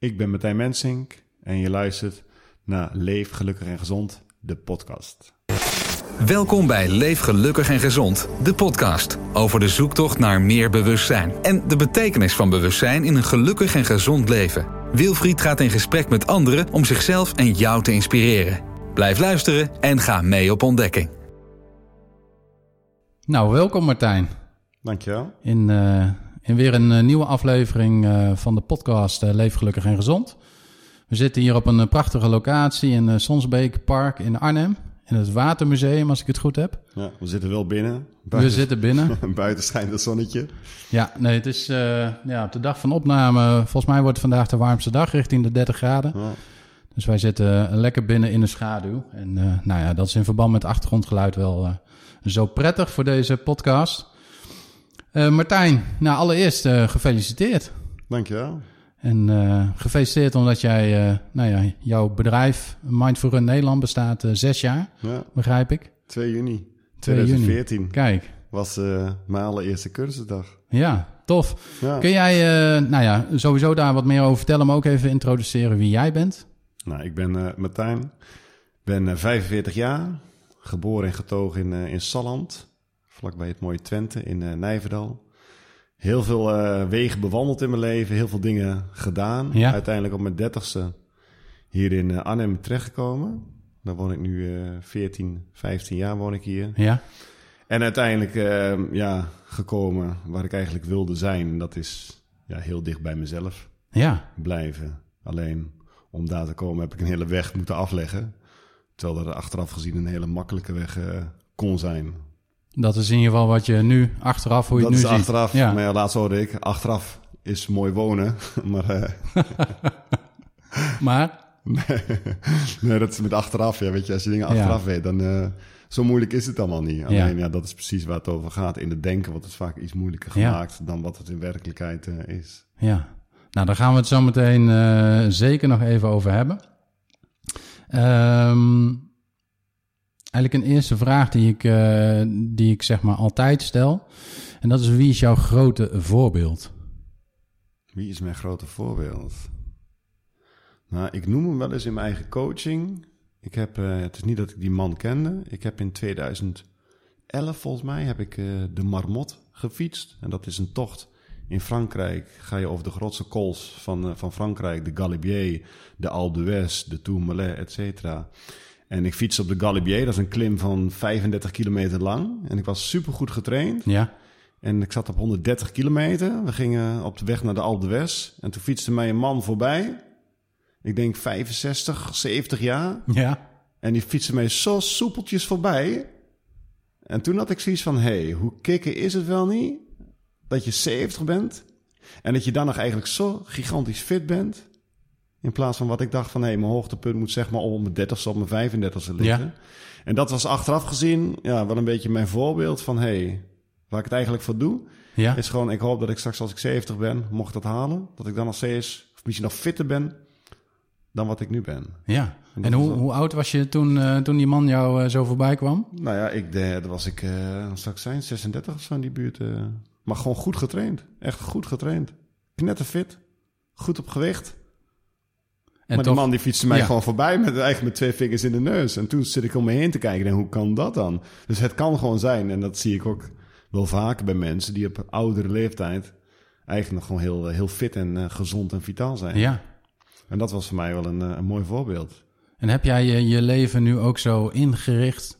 Ik ben Martijn Mensink en je luistert naar Leef Gelukkig en Gezond, de podcast. Welkom bij Leef Gelukkig en Gezond, de podcast over de zoektocht naar meer bewustzijn en de betekenis van bewustzijn in een gelukkig en gezond leven. Wilfried gaat in gesprek met anderen om zichzelf en jou te inspireren. Blijf luisteren en ga mee op ontdekking. Nou, welkom Martijn. Dankjewel. In, uh, in weer een uh, nieuwe aflevering uh, van de podcast Leef Gelukkig en Gezond. We zitten hier op een prachtige locatie in Sonsbeek Park in Arnhem. In het Watermuseum, als ik het goed heb. Ja, we zitten wel binnen. Buiten, we zitten binnen. buiten schijnt het zonnetje. Ja, nee, het is ja, op de dag van opname. Volgens mij wordt vandaag de warmste dag, richting de 30 graden. Ja. Dus wij zitten lekker binnen in de schaduw. En nou ja, dat is in verband met achtergrondgeluid wel zo prettig voor deze podcast. Uh, Martijn, nou allereerst uh, gefeliciteerd. Dankjewel. En uh, gefeliciteerd omdat jij, nou ja, jouw bedrijf Mindful Run Nederland bestaat zes jaar, ja. begrijp ik. 2 juni 2014. Juni. Kijk. Was mijn allereerste cursusdag. Ja, tof. Ja. Kun jij, nou ja, sowieso daar wat meer over vertellen, maar ook even introduceren wie jij bent? Nou, ik ben Martijn, ben 45 jaar, geboren en getogen in, in Salland vlakbij het mooie Twente in uh, Nijverdal. Heel veel uh, wegen bewandeld in mijn leven, heel veel dingen gedaan. Ja. Uiteindelijk op mijn dertigste hier in uh, Arnhem terechtgekomen. Daar woon ik nu 14, 15 jaar woon ik hier. Ja. En uiteindelijk ja, gekomen waar ik eigenlijk wilde zijn. En dat is ja, heel dicht bij mezelf ja. blijven. Alleen om daar te komen heb ik een hele weg moeten afleggen. Terwijl er achteraf gezien een hele makkelijke weg kon zijn. Dat is in ieder geval wat je nu achteraf, hoe je dat het nu is ziet. achteraf. Ja. Maar ja, laatst hoorde ik, achteraf is mooi wonen. maar... Uh... maar? Nee, nee, dat is met achteraf. Ja, weet je, als je dingen achteraf weet, dan... Uh, zo moeilijk is het allemaal niet. Alleen ja. dat is precies waar het over gaat. In het denken wordt het vaak iets moeilijker gemaakt dan wat het in werkelijkheid uh, is. Ja, nou daar gaan we het zo meteen zeker nog even over hebben. Um, eigenlijk een eerste vraag die ik, uh, die ik zeg maar altijd stel. En dat is wie is jouw grote voorbeeld? Wie is mijn grote voorbeeld? Nou, ik noem hem wel eens in mijn eigen coaching. Ik heb, uh, het is niet dat ik die man kende. Ik heb in 2011 volgens mij heb ik uh, de Marmot gefietst. En dat is een tocht in Frankrijk. Ga je over de grootste kools van, van Frankrijk. De Galibier, de Alpe d'Huez, de Tourmalet, et cetera. En ik fiets op de Galibier, dat is een klim van 35 kilometer lang. En ik was super goed getraind. Ja. En ik zat op 130 kilometer. We gingen op de weg naar de Alpe d'Huez. En toen fietste mij een man voorbij. Ik denk 65, 70 jaar. Ja. En die fietste mij zo soepeltjes voorbij. En toen had ik zoiets van... hey, hoe kicken is het wel niet... dat je 70 bent... en dat je dan nog eigenlijk zo gigantisch fit bent... In plaats van wat ik dacht van, hé, hey, mijn hoogtepunt moet zeg maar op mijn 30ste, op mijn 35ste liggen. Ja. En dat was achteraf gezien ja, wel een beetje mijn voorbeeld van, hé, hey, waar ik het eigenlijk voor doe, ja. is gewoon, ik hoop dat ik straks als ik 70 ben, mocht dat halen, dat ik dan nog steeds, of misschien nog fitter ben dan wat ik nu ben. Ja, en, en hoe, hoe oud was je toen, uh, toen die man jou uh, zo voorbij kwam? Nou ja, ik, de, dat was ik, uh, straks zijn, 36 of zo in die buurt. maar gewoon goed getraind, echt goed getraind. Knetterfit, goed op gewicht. En maar toch, die man die fietste mij ja. gewoon voorbij met eigenlijk met twee vingers in de neus. En toen zit ik om me heen te kijken en hoe kan dat dan? Dus het kan gewoon zijn, en dat zie ik ook wel vaker bij mensen die op oudere leeftijd eigenlijk nog gewoon heel, heel fit en uh, gezond en vitaal zijn. Ja. En dat was voor mij wel een, een mooi voorbeeld. En heb jij je, je leven nu ook zo ingericht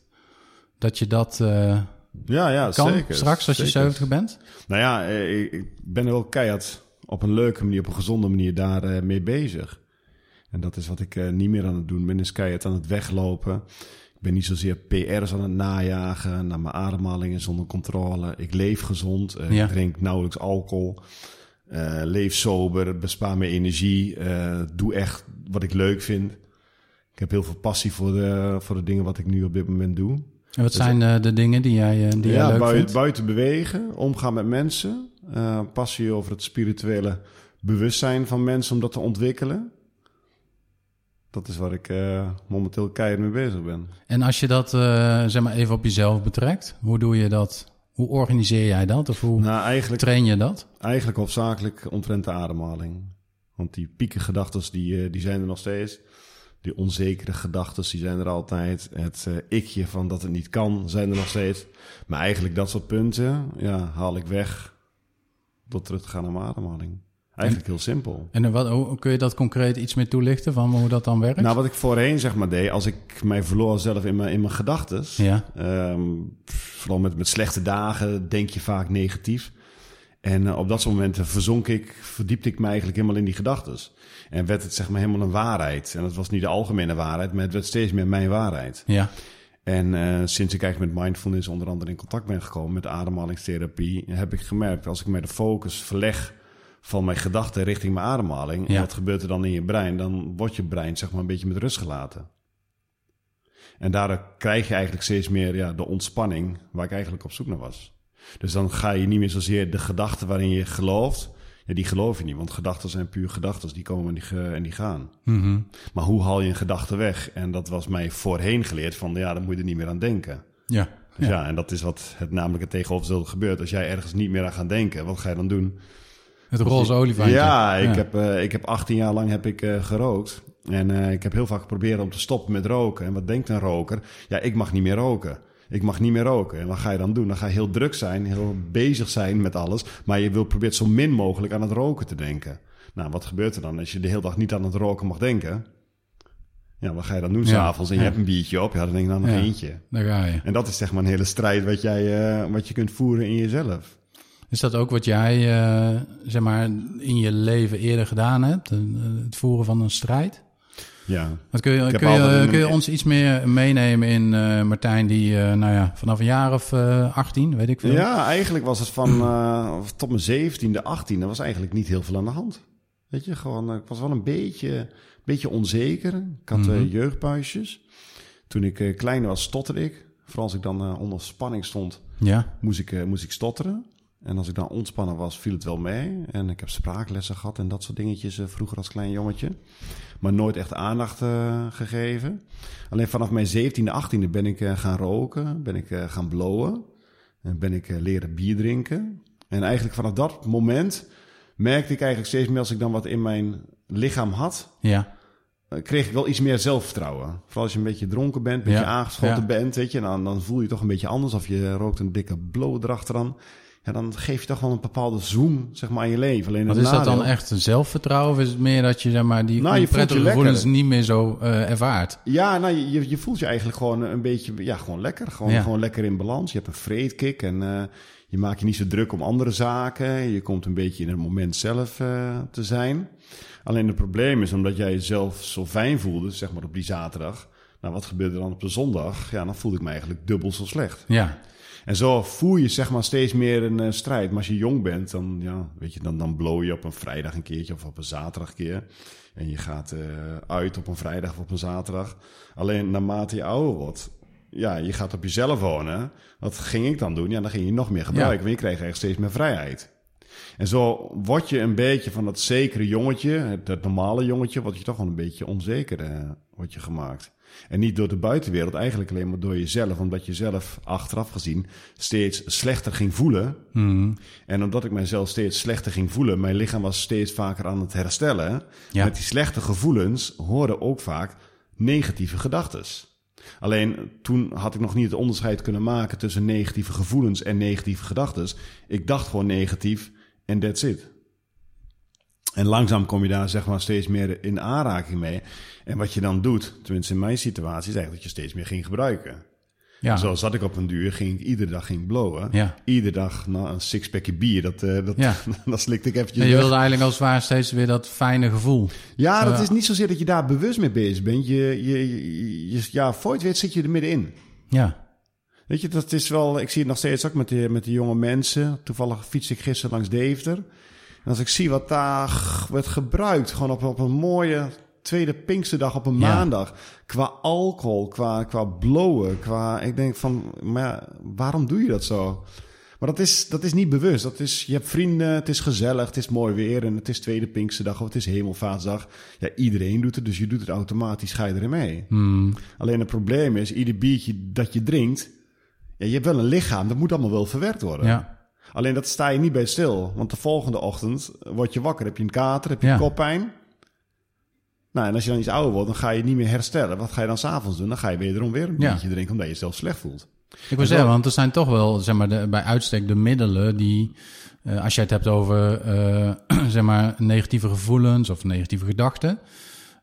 dat je dat uh, ja, ja, kan zeker, straks als zeker. je 70 bent? Nou ja, ik, ik ben er wel keihard op een leuke manier, op een gezonde manier daar uh, mee bezig. En dat is wat ik uh, niet meer aan het doen ben, is keihard aan het weglopen. Ik ben niet zozeer PR's aan het najagen, naar mijn ademhaling is onder controle. Ik leef gezond, uh, ja. ik drink nauwelijks alcohol, uh, leef sober, bespaar mijn energie, doe echt wat ik leuk vind. Ik heb heel veel passie voor de, voor de dingen wat ik nu op dit moment doe. En wat dus zijn de, de dingen die jij, die ja, jij leuk buiten, vindt? buiten bewegen, omgaan met mensen, passie over het spirituele bewustzijn van mensen om dat te ontwikkelen dat is waar ik uh, momenteel keihard mee bezig ben. En als je dat uh, zeg maar even op jezelf betrekt, hoe doe je dat? Hoe organiseer jij dat? Of hoe nou, train je dat? Eigenlijk hoofdzakelijk omtrent de ademhaling. Want die piekengedachten, die, eh, die zijn er nog steeds. Die onzekere gedachten, die zijn er altijd. Het uh, ikje van dat het niet kan, zijn er nog steeds. Maar eigenlijk dat soort punten, ja, haal ik weg door terug te gaan naar mijn ademhaling. Eigenlijk heel simpel. En wat, hoe kun je dat concreet iets meer toelichten van hoe dat dan werkt? Nou, wat ik voorheen zeg maar deed, als ik mij verloor zelf in mijn, in mijn gedachten. Ja. Um, vooral met, met slechte dagen denk je vaak negatief. En uh, op dat soort momenten verzonk ik, verdiepte ik me eigenlijk helemaal in die gedachten. En werd het zeg maar helemaal een waarheid. En dat was niet de algemene waarheid, maar het werd steeds meer mijn waarheid. Ja. En uh, sinds ik eigenlijk met mindfulness onder andere in contact ben gekomen met ademhalingstherapie, heb ik gemerkt als ik mij de focus verleg van mijn gedachten richting mijn ademhaling. Ja. En wat gebeurt er dan in je brein? Dan wordt je brein zeg maar een beetje met rust gelaten. En daardoor krijg je eigenlijk steeds meer ja, de ontspanning waar ik eigenlijk op zoek naar was. Dus dan ga je niet meer zozeer de gedachten waarin je gelooft. Ja, die geloof je niet, want gedachten zijn puur gedachten. Die komen en die, ge- en die gaan. Mhm. Maar hoe haal je een gedachte weg? En dat was mij voorheen geleerd van, ja, dan moet je er niet meer aan denken. Ja. Dus ja, en dat is wat het namelijk het tegenovergestelde gebeurt. Als jij ergens niet meer aan gaat denken, wat ga je dan doen? Het roze olifantje. Ja, ik, Heb, uh, ik heb 18 jaar lang heb ik, uh, gerookt. En uh, ik heb heel vaak geprobeerd om te stoppen met roken. En wat denkt een roker? Ja, ik mag niet meer roken. Ik mag niet meer roken. En wat ga je dan doen? Dan ga je heel druk zijn, heel bezig zijn met alles. Maar je wil proberen zo min mogelijk aan het roken te denken. Nou, wat gebeurt er dan als je de hele dag niet aan het roken mag denken? Ja, wat ga je dan doen s'avonds? Ja, en je ja. hebt een biertje op. Ja, dan denk je dan nog ja, eentje. Daar ga je. En dat is zeg maar een hele strijd wat, jij, uh, wat je kunt voeren in jezelf. Is dat ook wat jij uh, zeg maar, in je leven eerder gedaan hebt? Het voeren van een strijd? Ja. Wat kun je, kun je, kun je ons iets meer meenemen in uh, Martijn, die uh, nou ja, vanaf een jaar of uh, 18, weet ik veel? Ja, eigenlijk was het van tot mijn 17e, 18e, was eigenlijk niet heel veel aan de hand. Weet je, gewoon, ik was wel een beetje, beetje onzeker. Ik had mm -hmm. jeugdbuisjes. Toen ik klein was, stotterde ik. Vooral als ik dan onder spanning stond, ja. moest, ik, moest ik stotteren. En als ik dan ontspannen was, viel het wel mee. En ik heb spraaklessen gehad en dat soort dingetjes uh, vroeger als klein jongetje. Maar nooit echt aandacht uh, gegeven. Alleen vanaf mijn 17e, 18e ben ik uh, gaan roken, ben ik gaan blowen. En ben ik leren bier drinken. En eigenlijk vanaf dat moment merkte ik eigenlijk steeds meer als ik dan wat in mijn lichaam had. Ja. Kreeg ik wel iets meer zelfvertrouwen. Vooral als je een beetje dronken bent, een beetje Ja. aangeschoten Ja. bent, weet je. Dan, dan voel je je toch een beetje anders. Of je rookt een dikke blow erachteraan ja, dan geef je toch wel een bepaalde zoom zeg maar, aan je leven. Alleen Wat is dat dan echt een zelfvertrouwen? Of is het meer dat je zeg maar, die Nou, je voelt je prettige gevoelens niet meer zo eh, ervaart? Ja, nou, je- je, voelt je eigenlijk gewoon een beetje ja, gewoon lekker. Gewoon, Ja. gewoon lekker in balans. Je hebt een vreedkick en eh, je maakt je niet zo druk om andere zaken. Je komt een beetje in het moment zelf eh, te zijn. Alleen het probleem is, omdat jij jezelf zo fijn voelde, zeg maar op die zaterdag. Nou, wat gebeurde er dan op de zondag? Ja, dan voelde ik me eigenlijk dubbel zo slecht. Ja, En zo voel je zeg maar steeds meer een eh, strijd. Maar als je jong bent, dan, ja, weet je, dan, dan blow je op een vrijdag een keertje of op een zaterdag een keer. En je gaat eh, uit op een vrijdag of op een zaterdag. Alleen naarmate je ouder wordt, ja, je gaat op jezelf wonen. Wat ging ik dan doen? Ja, dan ging je nog meer gebruiken. Ja. Want je kreeg eigenlijk steeds meer vrijheid. En zo word je een beetje van dat zekere jongetje, het, het normale jongetje, word je toch wel een beetje onzeker eh, wordt je gemaakt. En niet door de buitenwereld, eigenlijk alleen maar door jezelf. Omdat je zelf achteraf gezien steeds slechter ging voelen. Mhm. En omdat ik mijzelf steeds slechter ging voelen, mijn lichaam was steeds vaker aan het herstellen. Ja. Met die slechte gevoelens hoorden ook vaak negatieve gedachten. Alleen toen had ik nog niet het onderscheid kunnen maken tussen negatieve gevoelens en negatieve gedachten. Ik dacht gewoon negatief en that's it. En langzaam kom je daar zeg maar steeds meer in aanraking mee. En wat je dan doet, tenminste in mijn situatie, is eigenlijk dat je steeds meer ging gebruiken. ja. Zo zat ik op een duur, ging ik iedere dag ging blowen. Ja. Iedere dag nou, een sixpackje bier, dat, eh, dat, Ja. dat slikte ik eventjes En je weg. wilde eigenlijk als het ware steeds weer dat fijne gevoel. Ja, dat Ja. is niet zozeer dat je daar bewust mee bezig bent. Je, je, je, je- ja, voor het weet zit je er middenin. Ja, Weet je, dat is wel... Ik zie het nog steeds ook met de, met de jonge mensen. Toevallig fiets ik gisteren langs Deventer. En als ik zie wat daar werd gebruikt... gewoon op, op een mooie tweede Pinksterdag op een Ja. maandag... qua alcohol, qua, qua blowen, qua... Ik denk van, maar waarom doe je dat zo? Maar dat is, dat is niet bewust. Dat is, je hebt vrienden, het is gezellig, het is mooi weer... en het is tweede Pinksterdag of het is Hemelvaartsdag. Ja, iedereen doet het, dus je doet het automatisch, ga je erin mee. Hmm. Alleen het probleem is, ieder biertje dat je drinkt, ja, je hebt wel een lichaam, dat moet allemaal wel verwerkt worden. ja. Alleen dat sta je niet bij stil. Want de volgende ochtend word je wakker. Heb je een kater, heb je Ja. koppijn. Nou, en als je dan iets ouder wordt, dan ga je niet meer herstellen. Wat ga je dan s'avonds doen? Dan ga je wederom weer een Ja. biertje drinken, omdat je jezelf slecht voelt. Ik wil zeggen, want er zijn toch wel, zeg maar, de, bij uitstek de middelen die, eh, als je het hebt over, eh, zeg maar, negatieve gevoelens of negatieve gedachten.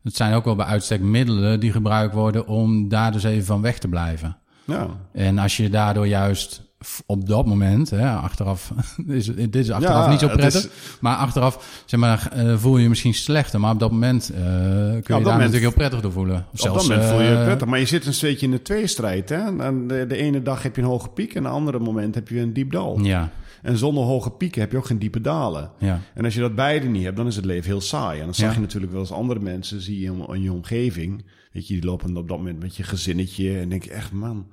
Het zijn ook wel bij uitstek middelen die gebruikt worden om daar dus even van weg te blijven. Ja, En als je daardoor juist op dat moment, hè, achteraf, is, dit is achteraf Ja, niet zo prettig, is- maar achteraf zeg maar, eh, voel je je misschien slechter, maar op dat moment eh, kun je dat daar moment- natuurlijk heel prettig door voelen. Op dat moment voel je je eh, prettig. Maar je zit een beetje in de tweestrijd. Hè? En de, de ene dag heb je een hoge piek en de andere moment heb je een diep dal. Ja, En zonder hoge pieken heb je ook geen diepe dalen. ja, En als je dat beide niet hebt, dan is het leven heel saai. En dan zag je natuurlijk wel eens andere mensen, zie je in, in je omgeving. Weet je, die lopen op dat moment met je gezinnetje. En denk je echt, man,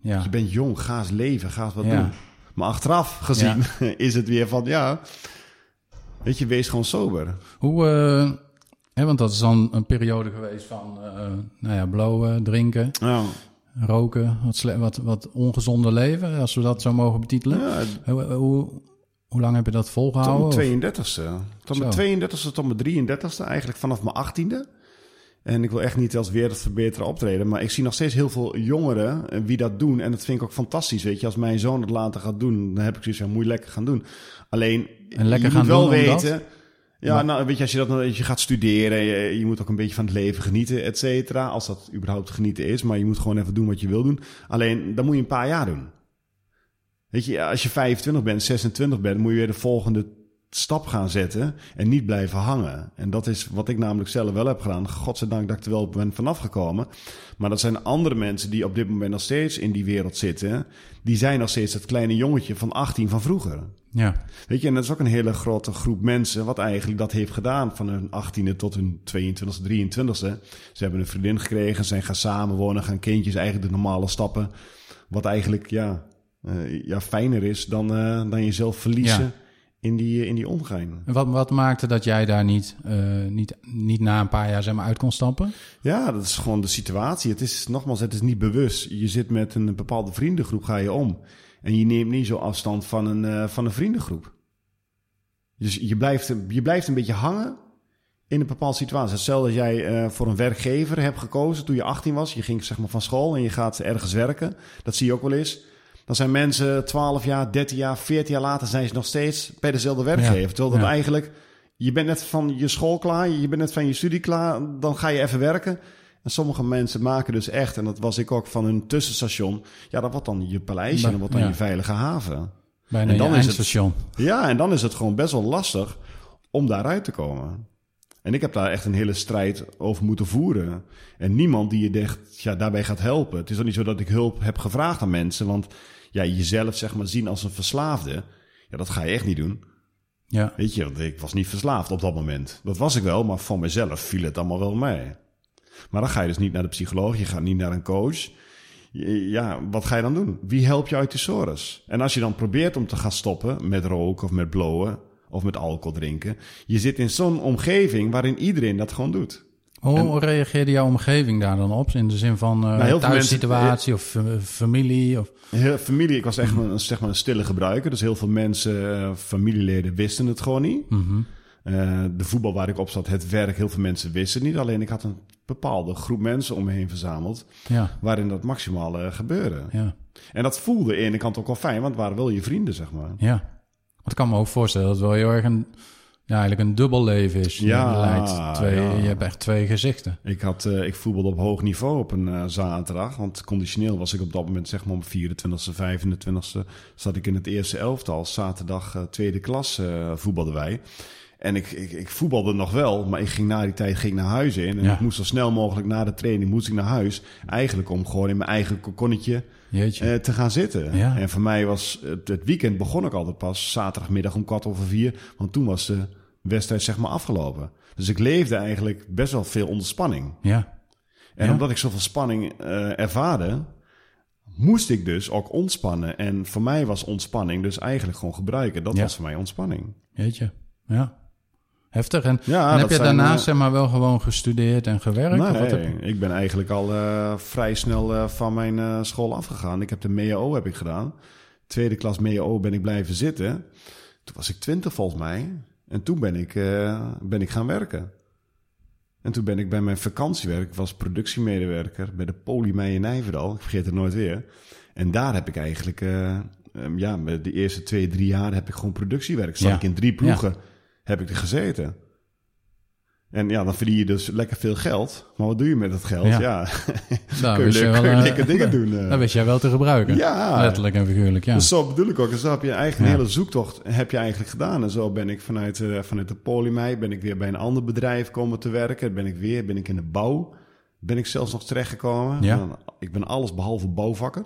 ja. je bent jong, ga eens leven, ga eens wat Ja. doen. Maar achteraf gezien is het weer van, ja, weet je, wees gewoon sober. Hoe, eh, hè, want dat is dan een periode geweest van, eh, nou ja, blowen, drinken, Nou, roken, wat, wat, wat ongezonde leven, als we dat zo mogen betitelen. ja, Hoe, hoe, hoe lang heb je dat tot volgehouden? mijn Of- 32e. Tot mijn 32e tot mijn 33e, eigenlijk vanaf mijn 18e. En ik wil echt niet als wereldverbeterer optreden, maar ik zie nog steeds heel veel jongeren eh, wie dat doen. En dat vind ik ook fantastisch, weet je. Als mijn zoon het later gaat doen, dan heb ik zoiets van, moet je lekker gaan doen. Alleen, En lekker je gaan moet wel doen omdat? weten... Ja, Maar- nou, weet je, als je, dat, als je gaat studeren, je, je moet ook een beetje van het leven genieten, et cetera. Als dat überhaupt genieten is, maar je moet gewoon even doen wat je wil doen. Alleen, dan moet je een paar jaar doen. Weet je, als je 25 bent, 26 bent, moet je weer de volgende stap gaan zetten en niet blijven hangen. En dat is wat ik namelijk zelf wel heb gedaan. Godzijdank dat ik er wel ben vanaf gekomen. Maar dat zijn andere mensen die op dit moment nog steeds in die wereld zitten. Die zijn nog steeds dat kleine jongetje van 18 van vroeger. Ja, Weet je, en dat is ook een hele grote groep mensen wat eigenlijk dat heeft gedaan van hun 18e tot hun 22e, 23e. Ze hebben een vriendin gekregen, zijn gaan samenwonen, gaan kindjes eigenlijk de normale stappen. Wat eigenlijk ja, eh, ja fijner is dan, eh, dan jezelf verliezen Ja. In, die, in die omgang. en wat, wat maakte dat jij daar niet, eh, niet, niet na een paar jaar zeg maar, uit kon stappen? Ja, dat is gewoon de situatie. Het is nogmaals, het is niet bewust. Je zit met een bepaalde vriendengroep, ga je om. En je neemt niet zo afstand van een, eh, van een vriendengroep. Dus je blijft, je blijft een beetje hangen in een bepaalde situatie. Hetzelfde als jij eh, voor een werkgever hebt gekozen toen je 18 was. Je ging zeg maar van school en je gaat ergens werken. Dat zie je ook wel eens. Dan zijn mensen 12 jaar, 13 jaar, 14 jaar later zijn ze nog steeds bij dezelfde werkgever. Ja. Terwijl dat Ja. eigenlijk, je bent net van je school klaar, je bent net van je studie klaar, dan ga je even werken. En sommige mensen maken dus echt, en dat was ik ook van hun tussenstation, ja, dat wordt dan je paleisje, Maar- dat wordt dan ja. je veilige haven. Bijna En dan je is het-. Ja, en dan is het gewoon best wel lastig om daaruit te komen. En ik heb daar echt een hele strijd over moeten voeren. En niemand die je echt ja, daarbij gaat helpen. Het is ook niet zo dat ik hulp heb gevraagd aan mensen. Want ja, jezelf zeg maar zien als een verslaafde, ja, dat ga je echt niet doen. Ja, Weet je, want ik was niet verslaafd op dat moment. Dat was ik wel, maar van mezelf viel het allemaal wel mee. Maar dan ga je dus niet naar de psycholoog, je gaat niet naar een coach. Ja, wat ga je dan doen? Wie helpt je uit de sores? En als je dan probeert om te gaan stoppen met roken of met blowen of met alcohol drinken, je zit in zo'n omgeving waarin iedereen dat gewoon doet. Hoe reageerde jouw omgeving daar dan op? In de zin van eh Nou, of eh, familie? Of... Heel, familie, ik was echt een, zeg maar een stille gebruiker. Dus heel veel mensen, eh, familieleden, wisten het gewoon niet. Mhm. De voetbal waar ik op zat, het werk, heel veel mensen wisten het niet. Alleen ik had een bepaalde groep mensen om me heen verzameld, Ja, waarin dat maximaal gebeurde. ja, En dat voelde in de kant ook wel fijn, want het waren wel je vrienden, zeg maar. ja. Want ik kan me ook voorstellen dat het wel heel erg een, ja, eigenlijk een dubbel leven is. Ja, je, leidt twee, ja. je hebt echt twee gezichten. Ik, had, eh, ik voetbalde op hoog niveau op een eh, zaterdag, want conditioneel was ik op dat moment, zeg maar om 24e, 25e, zat ik in het eerste elftal. Zaterdag eh, tweede klas eh, voetbalden wij. En ik, ik, ik voetbalde nog wel, maar ik ging na die tijd ging naar huis in. En Ja. ik moest zo snel mogelijk na de training moest ik naar huis. Eigenlijk om gewoon in mijn eigen kokonnetje Jeetje. eh, te gaan zitten. Ja. En voor mij was het, het weekend begon ik altijd pas zaterdagmiddag om kwart over vier. Want toen was de wedstrijd zeg maar afgelopen. Dus ik leefde eigenlijk best wel veel onder spanning. ja, En Ja. omdat ik zoveel spanning eh, ervaarde, moest ik dus ook ontspannen. En voor mij was ontspanning dus eigenlijk gewoon gebruiken. Dat Ja. was voor mij ontspanning. jeetje. Ja. Heftig. En, Ja, en heb je daarnaast eh, zeg maar wel gewoon gestudeerd en gewerkt? of wat heb Nee, je- ik ben eigenlijk al eh, vrij snel van mijn school afgegaan. Ik heb de MEO heb ik gedaan. tweede klas MEO ben ik blijven zitten. Toen was ik twintig volgens mij. En toen ben ik, eh, ben ik gaan werken. En toen ben ik bij mijn vakantiewerk, ik was productiemedewerker bij de Polymei in Nijverdal. Ik vergeet het nooit weer. En daar heb ik eigenlijk, uh, um, ja, de eerste twee, drie jaar heb ik gewoon productiewerk. Zat Ja. ik in drie ploegen, heb ik er gezeten. En ja, dan verdien je dus lekker veel geld. Maar wat doe je met dat geld? Ja. Ja, Daar kun je, wel, kun je eh, lekker dingen doen. eh. Dat wist jij wel te gebruiken. Ja. Letterlijk en figuurlijk, ja. Dus zo bedoel ik ook. Dus zo heb je eigenlijk Ja. een hele zoektocht heb je eigenlijk gedaan. En zo ben ik vanuit, eh, vanuit de Polymei ben ik weer bij een ander bedrijf komen te werken. Ben ik weer, ben ik in de bouw. Ben ik zelfs nog terechtgekomen. Ja. Dan- Ik ben alles behalve bouwvakker.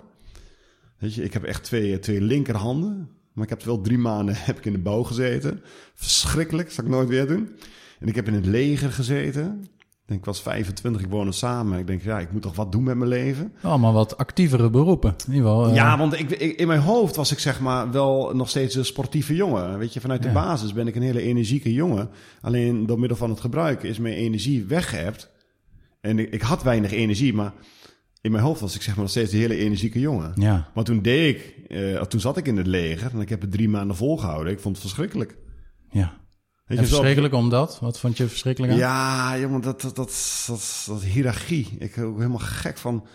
Weet je, ik heb echt twee, twee linkerhanden. Maar ik heb wel drie maanden heb ik in de bouw gezeten. Verschrikkelijk, dat zal ik nooit weer doen. En ik heb in het leger gezeten. Ik denk, ik was 25, ik woonde samen. Ik denk, ja, ik moet toch wat doen met mijn leven. Allemaal wat actievere beroepen. In ieder geval. eh, Ja, want ik, ik- in mijn hoofd was ik zeg maar wel nog steeds een sportieve jongen. Weet je, vanuit de Ja. basis ben ik een hele energieke jongen. Alleen door middel van het gebruiken is mijn energie weggehebt. En ik, ik had weinig energie, maar in mijn hoofd was ik zeg maar nog steeds een hele energieke jongen. ja. Maar toen deed ik, eh, toen zat ik in het leger en ik heb het drie maanden volgehouden. Ik vond het verschrikkelijk. ja. Weet je, zo- verschrikkelijk omdat? Wat vond je verschrikkelijk aan? Ja, jongen, dat, dat, dat, dat, dat hiërarchie. Ik ben ook helemaal gek van,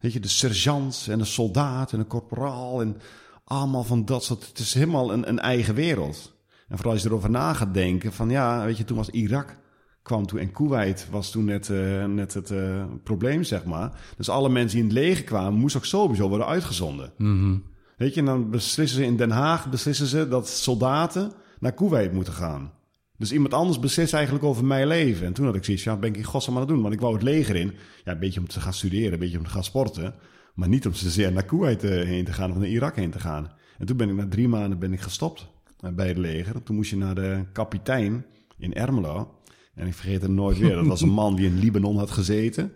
weet je, de sergeant en de soldaat en de korporaal en allemaal van dat soort. Het is helemaal een, een eigen wereld. En vooral als je erover na gaat denken van, ja, weet je, toen was Irak kwam toen en Kuwait was toen net, eh, net het eh, probleem, zeg maar. Dus alle mensen die in het leger kwamen, moesten ook sowieso worden uitgezonden. Mhm. Weet je, en dan beslissen ze in Den Haag beslissen ze dat soldaten naar Kuwait moeten gaan. Dus iemand anders beslist eigenlijk over mijn leven. En toen had ik zoiets ja, ben ik in godsnaam aan het doen? Want ik wou het leger in. Ja, een beetje om te gaan studeren, een beetje om te gaan sporten. Maar niet om zozeer naar Kuwait eh, heen te gaan of naar Irak heen te gaan. En toen ben ik na drie maanden ben ik gestopt eh, bij het leger. Toen moest je naar de kapitein in Ermelo. En ik vergeet het nooit weer. Dat was een man die in Libanon had gezeten.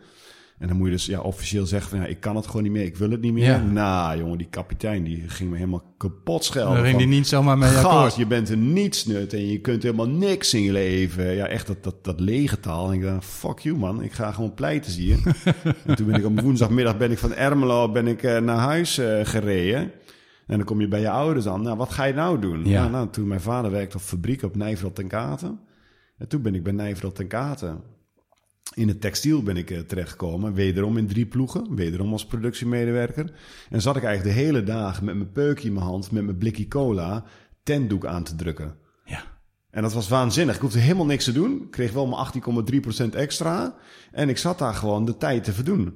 En dan moet je dus ja, officieel zeggen van ja, ik kan het gewoon niet meer, ik wil het niet meer. Ja. Nou, jongen, die kapitein die ging me helemaal kapot schelden. Dan ging van, die niet zomaar mee akkoord. je bent een nietsnut en je kunt helemaal niks in je leven. Ja, echt dat, dat, dat lege taal. En ik dacht, fuck you man, ik ga gewoon pleiten, zie je. en toen ben ik op woensdagmiddag ben ik van Ermelo ben ik, eh, naar huis eh, gereden. En dan kom je bij je ouders aan. Nou, wat ga je nou doen? Ja. Nou, nou, toen mijn vader werkte op fabriek op Nijverdal ten Katen. En toen ben ik bij Nijverdal ten Katen. In het textiel ben ik eh, terechtgekomen. Wederom in drie ploegen. Wederom als productiemedewerker. En zat ik eigenlijk de hele dag met mijn peukje in mijn hand, met mijn blikje cola, tentdoek aan te drukken. Ja. En dat was waanzinnig. Ik hoefde helemaal niks te doen. Ik kreeg wel mijn 18,3% extra. En ik zat daar gewoon de tijd te verdoen.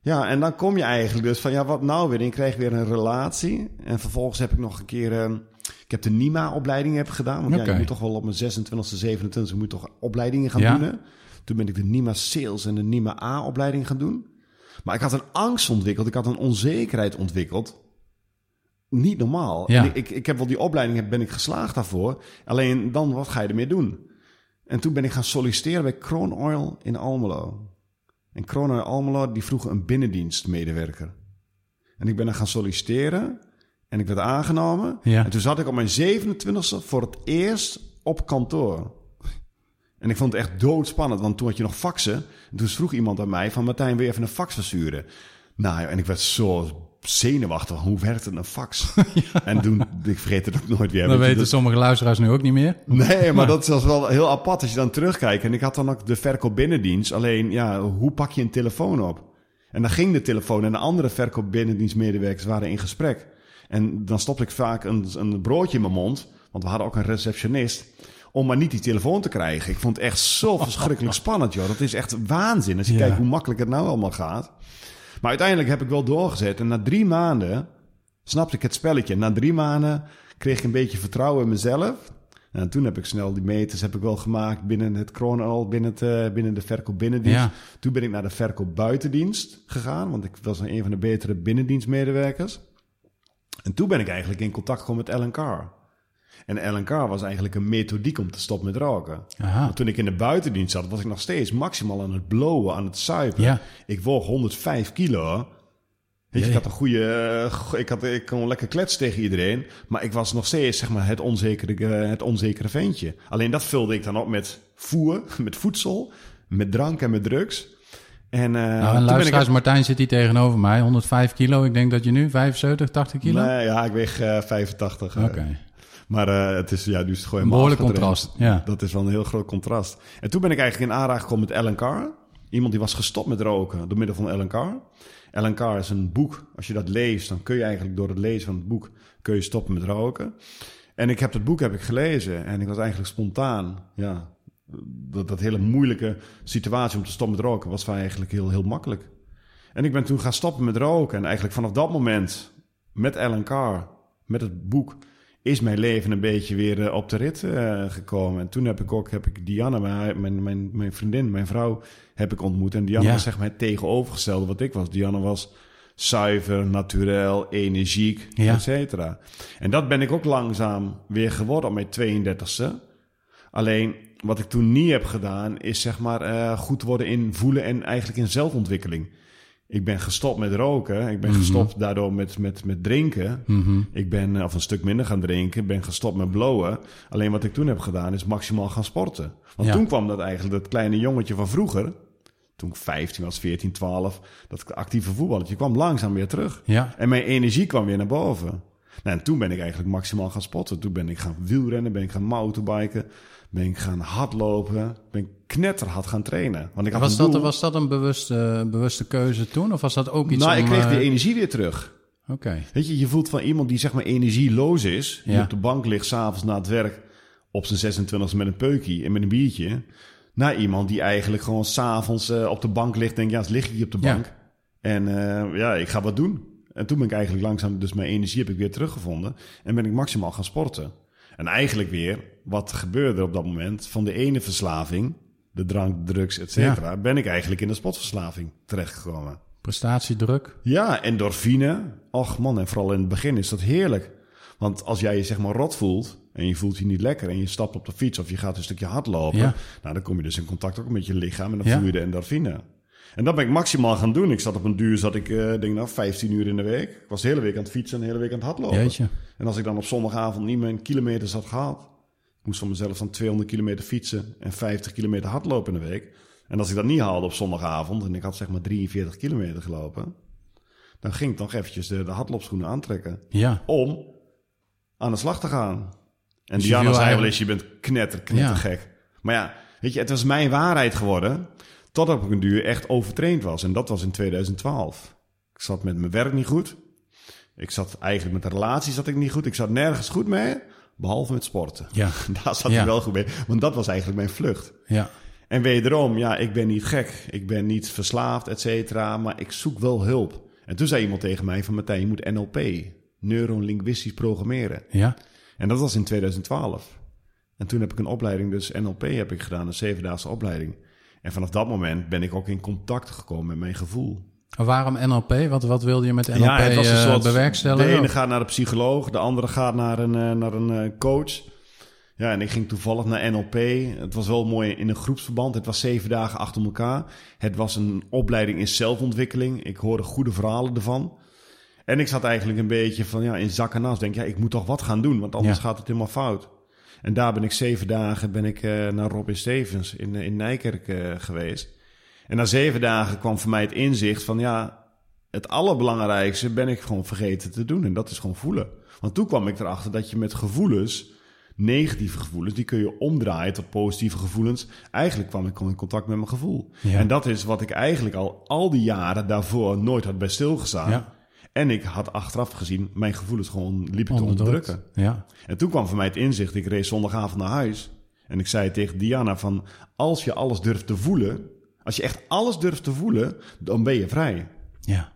Ja, en dan kom je eigenlijk dus van, ja, wat nou weer? En ik kreeg weer een relatie. En vervolgens heb ik nog een keer... eh, ik heb de NIMA-opleiding heb gedaan. Want ja, je moet toch wel op mijn 26e, 27e... moet toch opleidingen gaan Ja. doen. Toen ben ik de NIMA Sales en de NIMA A-opleiding gaan doen. Maar ik had een angst ontwikkeld. Ik had een onzekerheid ontwikkeld. Niet normaal. Ja. Ik, ik, heb wel die opleiding, ben ik geslaagd daarvoor. Alleen dan, wat ga je ermee doen? En toen ben ik gaan solliciteren bij Kroon Oil in Almelo. En Kroon Oil Almelo, die vroegen een binnendienstmedewerker. En ik ben daar gaan solliciteren. En ik werd aangenomen. Ja. En toen zat ik op mijn 27e voor het eerst op kantoor. En ik vond het echt doodspannend, want toen had je nog faxen. En toen vroeg iemand aan mij van... Martijn, wil je even een fax versturen? Nou, en ik werd zo zenuwachtig. Hoe werkt het een fax? En toen, ik vergeet het ook nooit weer. Dat weten dat- sommige luisteraars nu ook niet meer. Nee, maar dat was wel heel apart als je dan terugkijkt. En ik had dan ook de verkoop binnendienst. Alleen, ja, hoe pak je een telefoon op? En dan ging de telefoon en de andere verkoop binnendienstmedewerkers waren in gesprek. En dan stopte ik vaak een, een broodje in mijn mond, want we hadden ook een receptionist, om maar niet die telefoon te krijgen. Ik vond het echt zo verschrikkelijk spannend, joh. Dat is echt waanzin als je Ja. kijkt hoe makkelijk het nou allemaal gaat. Maar uiteindelijk heb ik wel doorgezet. En na drie maanden snapte ik het spelletje. Na drie maanden kreeg ik een beetje vertrouwen in mezelf. En toen heb ik snel die meters heb ik wel gemaakt binnen het Kronal, binnen, het, eh, binnen de verkoop binnendienst. Ja. Toen ben ik naar de verkoop buitendienst gegaan, want ik was een van de betere binnendienstmedewerkers. En toen ben ik eigenlijk in contact gekomen met Ellen Carr. En Carr was eigenlijk een methodiek om te stoppen met roken. Want toen ik in de buitendienst zat, was ik nog steeds maximaal aan het blowen, aan het suipen. Ja. Ik woog 105 kilo. Weet je, ik had een goede. eh, ik, had, ik kon lekker kletsen tegen iedereen. Maar ik was nog steeds zeg maar, het, onzekere, eh, het onzekere ventje. Alleen dat vulde ik dan op met voer, met voedsel, met drank en met drugs. En, uh, nou, en luisteraars, ik... Martijn zit hier tegenover mij, 105 kilo. Ik denk dat je nu 75, 80 kilo? Nee, ja, ik weeg uh, 85. Oké. Okay. Maar uh, het is ja, dus gewoon een behoorlijk contrast. Ja. Dat is wel een heel groot contrast. En toen ben ik eigenlijk in aanraking gekomen met Ellen Carr. Iemand die was gestopt met roken door middel van Ellen Carr. Ellen Carr is een boek. Als je dat leest, dan kun je eigenlijk door het lezen van het boek kun je stoppen met roken. En ik heb het boek heb ik gelezen en ik was eigenlijk spontaan. Ja, dat, dat hele moeilijke situatie om te stoppen met roken was eigenlijk heel, heel makkelijk. En ik ben toen gaan stoppen met roken. En eigenlijk vanaf dat moment, met Ellen Carr, met het boek, is mijn leven een beetje weer eh, op de rit uh, gekomen. En toen heb ik ook heb ik Diana, mijn, mijn, mijn vriendin, mijn vrouw, heb ik ontmoet. En Diana ja. was zeg maar het tegenovergestelde wat ik was. Diana was zuiver, naturel, energiek, ja. et cetera. En dat ben ik ook langzaam weer geworden op mijn 32e. Alleen wat ik toen niet heb gedaan, is zeg maar uh, goed worden in voelen en eigenlijk in zelfontwikkeling. Ik ben gestopt met roken. Ik ben Mhm. gestopt daardoor met, met, met drinken. Ik ben, eh, of een stuk minder gaan drinken. Ik ben gestopt met blowen. Alleen wat ik toen heb gedaan, is maximaal gaan sporten. Want Ja. toen kwam dat eigenlijk, dat kleine jongetje van vroeger. Toen ik 15 was, 14, 12. Dat actieve voetballetje kwam langzaam weer terug. Ja. En mijn energie kwam weer naar boven. Nou, en toen ben ik eigenlijk maximaal gaan spotten. Toen ben ik gaan wielrennen, ben ik gaan mountainbiken, ben ik gaan hardlopen, ben ik knetterhard gaan trainen. Want ik had Was dat, doel. was dat een bewuste, bewuste keuze toen? Of was dat ook iets nou, om, ik kreeg eh, die energie weer terug. Oké. Weet je, je voelt van iemand die zeg maar energieloos is, die Ja. op de bank ligt s'avonds na het werk op zijn 26 met een peukie en met een biertje, naar iemand die eigenlijk gewoon s'avonds eh op de bank ligt en denkt, ja, lig ik hier op de Ja. bank. En eh, ja, ik ga wat doen. En toen ben ik eigenlijk langzaam, dus mijn energie heb ik weer teruggevonden en ben ik maximaal gaan sporten. En eigenlijk weer, wat gebeurde op dat moment, van de ene verslaving, de drank, drugs, et cetera, ben ik eigenlijk in de sportverslaving terechtgekomen. Prestatiedruk. Ja, endorfine. Och man, en vooral in het begin is dat heerlijk. Want als jij je zeg maar rot voelt en je voelt je niet lekker en je stapt op de fiets of je gaat een stukje hardlopen, Ja. nou dan kom je dus in contact ook met je lichaam en dan Ja. voel je de endorfine. En dat ben ik maximaal gaan doen. Ik zat op een duur, zat ik eh denk nou 15 uur in de week. Ik was de hele week aan het fietsen en de hele week aan het hardlopen. Jeetje. En als ik dan op zondagavond niet mijn kilometers had gehad, ik moest van mezelf dan 200 kilometer fietsen en 50 kilometer hardlopen in de week. En als ik dat niet haalde op zondagavond en ik had zeg maar 43 kilometer gelopen, dan ging ik nog eventjes de, de hardloopschoenen aantrekken Ja. om aan de slag te gaan. En Dus Diana zei wel eens, je bent knetter, knettergek. Maar ja, weet je, het was mijn waarheid geworden, totdat ik op een duur echt overtraind was. En dat was in 2012. Ik zat met mijn werk niet goed. Ik zat eigenlijk met de relatie zat ik niet goed. Ik zat nergens goed mee, behalve met sporten. Ja. Daar zat Ja. ik wel goed mee, want dat was eigenlijk mijn vlucht. Ja. En wederom, ja, ik ben niet gek. Ik ben niet verslaafd, et cetera. Maar ik zoek wel hulp. En toen zei iemand tegen mij van... Martijn, je moet NLP, neurolinguistisch programmeren. Ja. En dat was in 2012. En toen heb ik een opleiding, dus NLP heb ik gedaan. Een zevendaagse opleiding. En vanaf dat moment ben ik ook in contact gekomen met mijn gevoel. Waarom NLP? Wat, wat wilde je met NLP eh, bewerkstelligen? De ene gaat naar de psycholoog, de andere gaat naar een, eh, naar een eh, coach. Ja, en ik ging toevallig naar NLP. Het was wel mooi in een groepsverband. Het was zeven dagen achter elkaar. Het was een opleiding in zelfontwikkeling. Ik hoorde goede verhalen ervan. En ik zat eigenlijk een beetje van ja, in zak en as. Denk ja, ik moet toch wat gaan doen, want anders Ja. gaat het helemaal fout. En daar ben ik zeven dagen ben ik, naar Robin Stevens in, in Nijkerk geweest. En na zeven dagen kwam voor mij het inzicht van ja, het allerbelangrijkste ben ik gewoon vergeten te doen. En dat is gewoon voelen. Want toen kwam ik erachter dat je met gevoelens, negatieve gevoelens, die kun je omdraaien tot positieve gevoelens. Eigenlijk kwam ik gewoon in contact met mijn gevoel. Ja. En dat is wat ik eigenlijk al al die jaren daarvoor nooit had bij stilgestaan. Ja. En ik had achteraf gezien mijn gevoelens gewoon liepen te onderdrukken. Ja. En toen kwam voor mij het inzicht. Ik reed zondagavond naar huis. En ik zei tegen Diana van... Als je alles durft te voelen... Als je echt alles durft te voelen... Dan ben je vrij. Ja.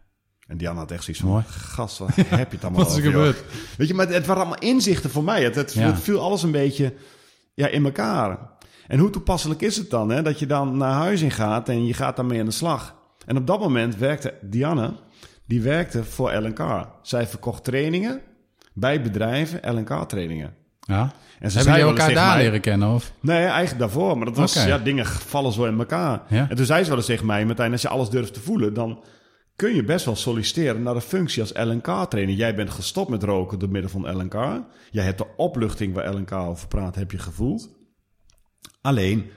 En Diana had echt zoiets van... Mooi. Gast, wat heb je het allemaal Wat is er over, joh?" gebeurd? Weet je, maar het, het waren allemaal inzichten voor mij. Het, het, Ja. het viel alles een beetje ja, in elkaar. En hoe toepasselijk is het dan? Hè? Dat je dan naar huis in gaat en je gaat daarmee aan de slag. En op dat moment werkte Diana... Die werkte voor LNK. Zij verkocht trainingen bij bedrijven, LNK-trainingen. Ja. En ze Hebben jullie elkaar daar mij- leren kennen? Of? Nee, eigenlijk daarvoor. Maar dat was, ja, dingen vallen zo in elkaar. Ja. En toen zei ze wel eens tegen mij, Martijn, als je alles durft te voelen, dan kun je best wel solliciteren naar de functie als LNK-trainer. Jij bent gestopt met roken door middel van LNK. Jij hebt de opluchting waar LNK over praat, heb je gevoeld. Alleen,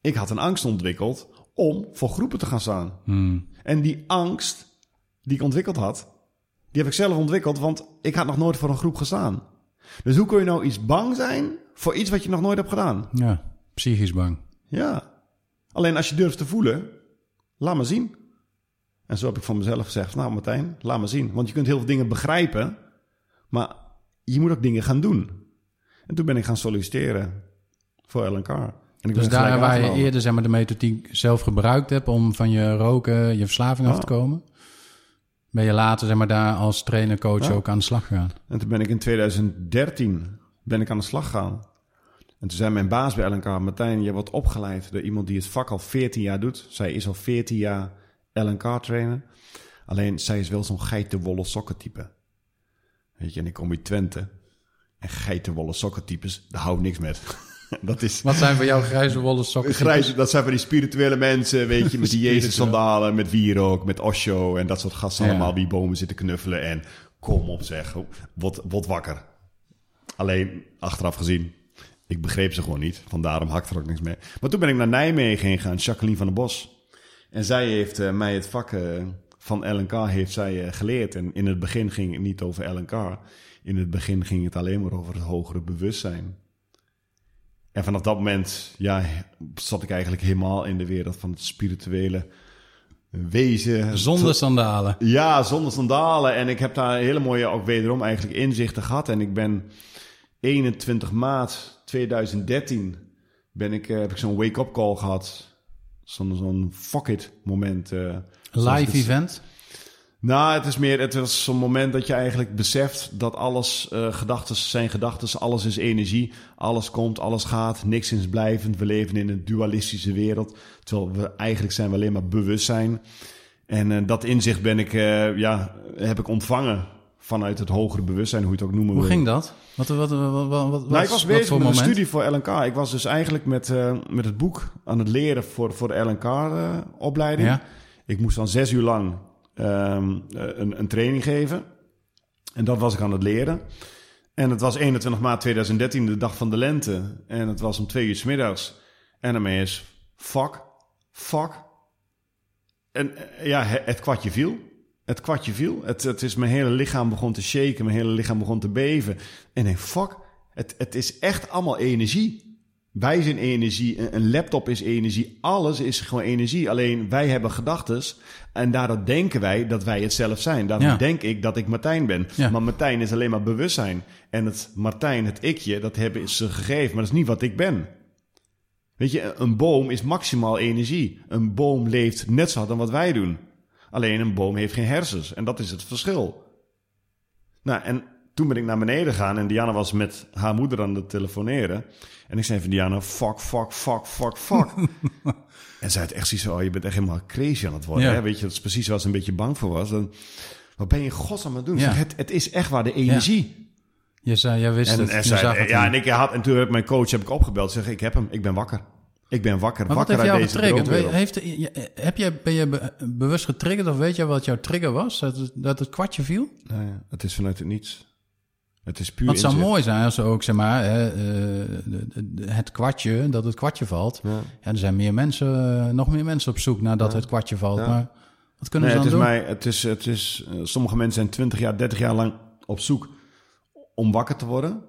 ik had een angst ontwikkeld om voor groepen te gaan staan. Hmm. En die angst die ik ontwikkeld had, die heb ik zelf ontwikkeld, want ik had nog nooit voor een groep gestaan. Dus hoe kun je nou iets bang zijn voor iets wat je nog nooit hebt gedaan? Ja, psychisch bang. Ja. Alleen als je durft te voelen, laat me zien. En zo heb ik van mezelf gezegd, nou Martijn, laat me zien. Want je kunt heel veel dingen begrijpen, maar je moet ook dingen gaan doen. En toen ben ik gaan solliciteren voor LNK. En ik Dus daar waar je eerder zeg maar, de methodiek zelf gebruikt hebt om van je roken, je verslaving af te komen, ben je later zeg maar, daar als trainer, coach Ja. ook aan de slag gegaan. En toen ben ik in 2013 ben ik aan de slag gegaan. En toen zei mijn baas bij LNK, Martijn, je wordt opgeleid door iemand die het vak al 14 jaar doet. Zij is al 14 jaar LNK-trainer. Alleen, zij is wel zo'n geitenwolle sokken type. Weet je, en ik kom uit Twente. En geitenwolle sokken types, daar hou ik niks met. dat is... Wat zijn voor jou grijze wollen sokken? Grijs, dat zijn van die spirituele mensen, weet je, met die Jezus-sandalen, met wierook, met Osho en dat soort gasten Ja. allemaal die bomen zitten knuffelen. En kom op zeg, word, word wakker. Alleen, achteraf gezien, ik begreep ze gewoon niet. Vandaarom hakt er ook niks mee. Maar toen ben ik naar Nijmegen heen gegaan, Jacqueline van der Bos. En zij heeft eh, mij het vak eh, van LNK heeft zij, eh, geleerd. En in het begin ging het niet over LNK. In het begin ging het alleen maar over het hogere bewustzijn. En vanaf dat moment ja, zat ik eigenlijk helemaal in de wereld van het spirituele wezen. Zonder sandalen. Ja, zonder sandalen. En ik heb daar hele mooie, ook wederom eigenlijk inzichten gehad. En ik ben 21 maart 2013 ben ik, eh, heb ik zo'n wake-up call gehad. Zo'n zo'n fuck it moment. eh. Live event. Nou, het is meer, het was zo'n moment dat je eigenlijk beseft dat alles, eh gedachten zijn gedachten, alles is energie, alles komt, alles gaat, niks is blijvend. We leven in een dualistische wereld, terwijl we eigenlijk zijn we alleen maar bewustzijn. En eh, dat inzicht ben ik, eh, ja, heb ik ontvangen vanuit het hogere bewustzijn, hoe je het ook noemen Hoe wil. ging dat? Wat, wat, wat, wat, wat, wat- Nou, ik was bezig voor met een moment? studie voor LNK. Ik was dus eigenlijk met, met het boek aan het leren voor, voor de LNK-opleiding. Ja. Ik moest dan zes uur lang ehm, eh, een, een training geven. En dat was ik aan het leren. En het was 21 maart 2013, de dag van de lente. En het was om twee uur 's middags. En daarmee is fuck, fuck. En eh, ja, he- het kwartje viel. Het kwartje viel. Het, het is, mijn hele lichaam begon te shaken. Mijn hele lichaam begon te beven. En ik denk, fuck, het, het is echt allemaal energie. Wij zijn energie, een- laptop is energie, alles is gewoon energie. Alleen wij hebben gedachten en daardoor denken wij dat wij het zelf zijn. Daarom Ja. denk ik dat ik Martijn ben. Ja. Maar Martijn is alleen maar bewustzijn. En het Martijn, het ikje, dat hebben ze gegeven, maar dat is niet wat ik ben. Weet je, een boom is maximaal energie. Een boom leeft net zo hard dan wat wij doen. Alleen een boom heeft geen hersens en dat is het verschil. Nou, en toen ben ik naar beneden gegaan en Diana was met haar moeder aan het telefoneren. En ik zei van Diana, fuck, fuck, fuck, fuck, fuck. en zij had echt zoiets van, oh, je bent echt helemaal crazy aan het worden. Ja. Hè? Weet je, dat is precies waar ze een beetje bang voor was. Dan, wat ben je in godsnaam aan het doen? Ja. zeg, het, het is echt waar, de energie. Je zei, jij wist En, het. en, zij- zag het ja, en, ik had, en toen heb ik mijn coach heb ik opgebeld. Zeg, ik heb hem, ik ben wakker. Ik ben wakker, Maar wat wakker heeft jou uit deze getriggerd? Weet- Heeft, heb je, ben je be- bewust getriggerd of weet je wat jouw trigger was? Dat, het- dat het kwartje viel? Nou ja, het is vanuit het niets. Het is puur het zou mooi zijn als ook, zeg maar, hè, eh, het kwartje, dat het kwartje valt. Ja. Ja. er zijn meer mensen, eh, nog meer mensen op zoek naar dat het kwartje valt. Ja. Maar wat kunnen Nee, ze het dan is doen? mij, het is, het is, eh, sommige mensen zijn 20 jaar, 30 jaar lang op zoek om wakker te worden.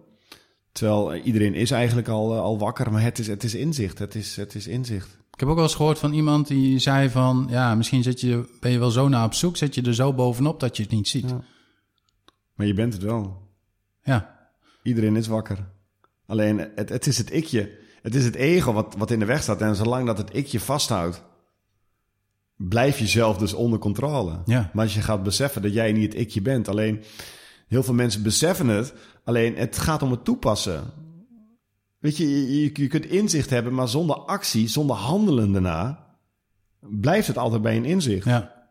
Terwijl iedereen is eigenlijk al, al wakker, maar het is, het is inzicht. Het is, het is inzicht. Ik heb ook wel eens gehoord van iemand die zei van... ja, misschien zit je, ben je wel zo naar op zoek... zit je er zo bovenop dat je het niet ziet. Maar je bent het wel. Ja, Iedereen is wakker. Alleen, het, het is het ikje. Het is het ego wat, wat in de weg staat. En zolang dat het ikje vasthoudt, blijf je zelf dus onder controle. Ja. Maar als je gaat beseffen dat jij niet het ikje bent. Alleen, heel veel mensen beseffen het. Alleen, het gaat om het toepassen. Weet je, je, je- je kunt inzicht hebben, maar zonder actie, zonder handelen daarna, blijft het altijd bij een inzicht. ja.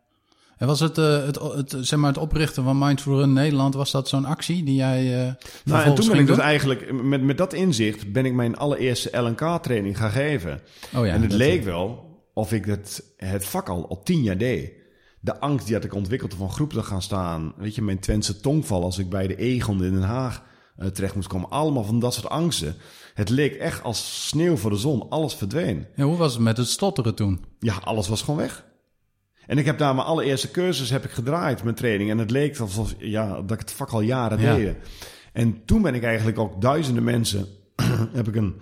En was het, eh, het, het, zeg maar het oprichten van Mindful Run Nederland... was dat zo'n actie die jij eh Nou, en toen ben ik dus eigenlijk, met, met dat inzicht, ben ik mijn allereerste LNK-training gaan geven. Oh ja, en het leek wel of ik het, het vak al, al tien jaar deed. De angst die had ik ontwikkeld om van groepen te gaan staan. Weet je, mijn Twentse tongval als ik bij de Egon in Den Haag eh, terecht moest komen. Allemaal van dat soort angsten. Het leek echt als sneeuw voor de zon. Alles verdween. Ja, hoe was het met het stotteren toen? Ja, alles was gewoon weg. En ik heb daar mijn allereerste cursus heb ik gedraaid, mijn training. En het leek alsof ja, dat ik het vak al jaren Ja. deed. En toen ben ik eigenlijk ook duizenden mensen... heb, ik een,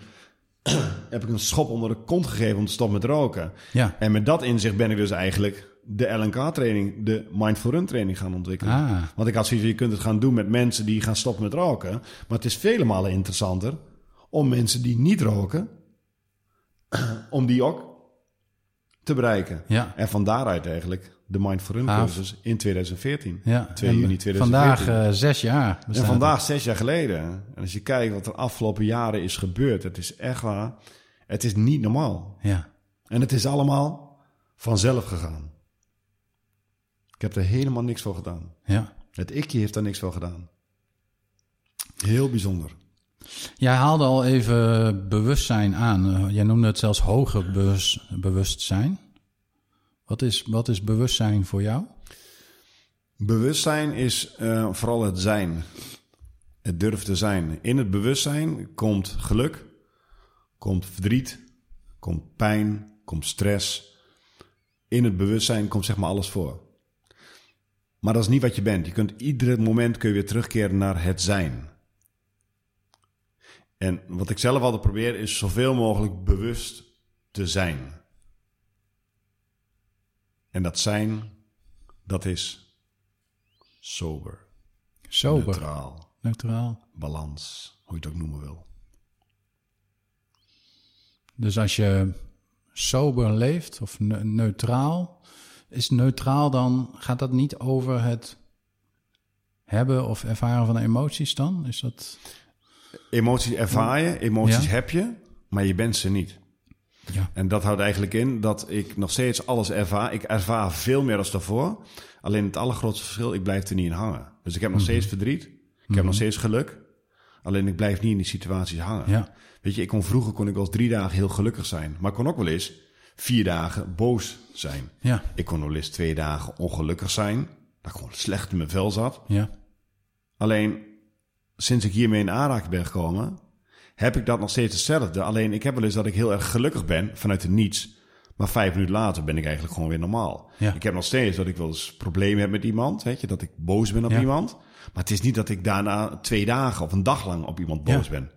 heb ik een schop onder de kont gegeven om te stoppen met roken. Ja. En met dat inzicht ben ik dus eigenlijk de LNK-training, de Mindful Run training gaan ontwikkelen. Ah. Want ik had zoiets je kunt het gaan doen met mensen die gaan stoppen met roken. Maar het is vele malen interessanter om mensen die niet roken, om die ook te bereiken. Ja. En van daaruit eigenlijk de Mindful Run cursus in 2014. Ja. 2 En juni 2014. Vandaag eh, zes jaar. en vandaag, zes jaar geleden. En als je kijkt wat er afgelopen jaren is gebeurd, het is echt waar. Het is niet normaal. Ja. En het is allemaal vanzelf gegaan. Ik heb er helemaal niks voor gedaan. Ja. Het ikje heeft daar niks voor gedaan. Heel bijzonder. Jij haalde al even bewustzijn aan. Eh, Jij noemde het zelfs hoger bewus- bewustzijn. Wat is, wat is bewustzijn voor jou? Bewustzijn is eh, vooral het zijn. Het durven te zijn. In het bewustzijn komt geluk, komt verdriet, komt pijn, komt stress. In het bewustzijn komt zeg maar alles voor. Maar dat is niet wat je bent. Je kunt ieder moment kun je weer terugkeren naar het zijn. En wat ik zelf altijd probeer is zoveel mogelijk bewust te zijn. En dat zijn, dat is sober, Sober. neutraal, Neutraal. balans, hoe je het ook noemen wil. Dus als je sober leeft of ne- neutraal, is neutraal dan, gaat dat niet over het hebben of ervaren van emoties dan? Is dat... Emoties ervaar je, emoties Ja. heb je, maar je bent ze niet. Ja. En dat houdt eigenlijk in dat ik nog steeds alles ervaar. Ik ervaar veel meer als daarvoor. Alleen het allergrootste verschil, ik blijf er niet in hangen. Dus ik heb nog steeds verdriet. Ik heb nog steeds geluk. Alleen ik blijf niet in die situaties hangen. Ja. Weet je, ik kon vroeger kon ik wel drie dagen heel gelukkig zijn. Maar ik kon ook wel eens vier dagen boos zijn. Ja. Ik kon wel eens twee dagen ongelukkig zijn. Dat ik gewoon slecht in mijn vel zat. Ja. Alleen sinds ik hiermee in aanraking ben gekomen, heb ik dat nog steeds hetzelfde. Alleen ik heb wel eens dat ik heel erg gelukkig ben vanuit het niets. Maar vijf minuten later ben ik eigenlijk gewoon weer normaal. Ja. Ik heb nog steeds dat ik wel eens problemen heb met iemand. Weet je, dat ik boos ben op Ja. iemand. Maar het is niet dat ik daarna twee dagen of een dag lang op iemand boos Ja. ben.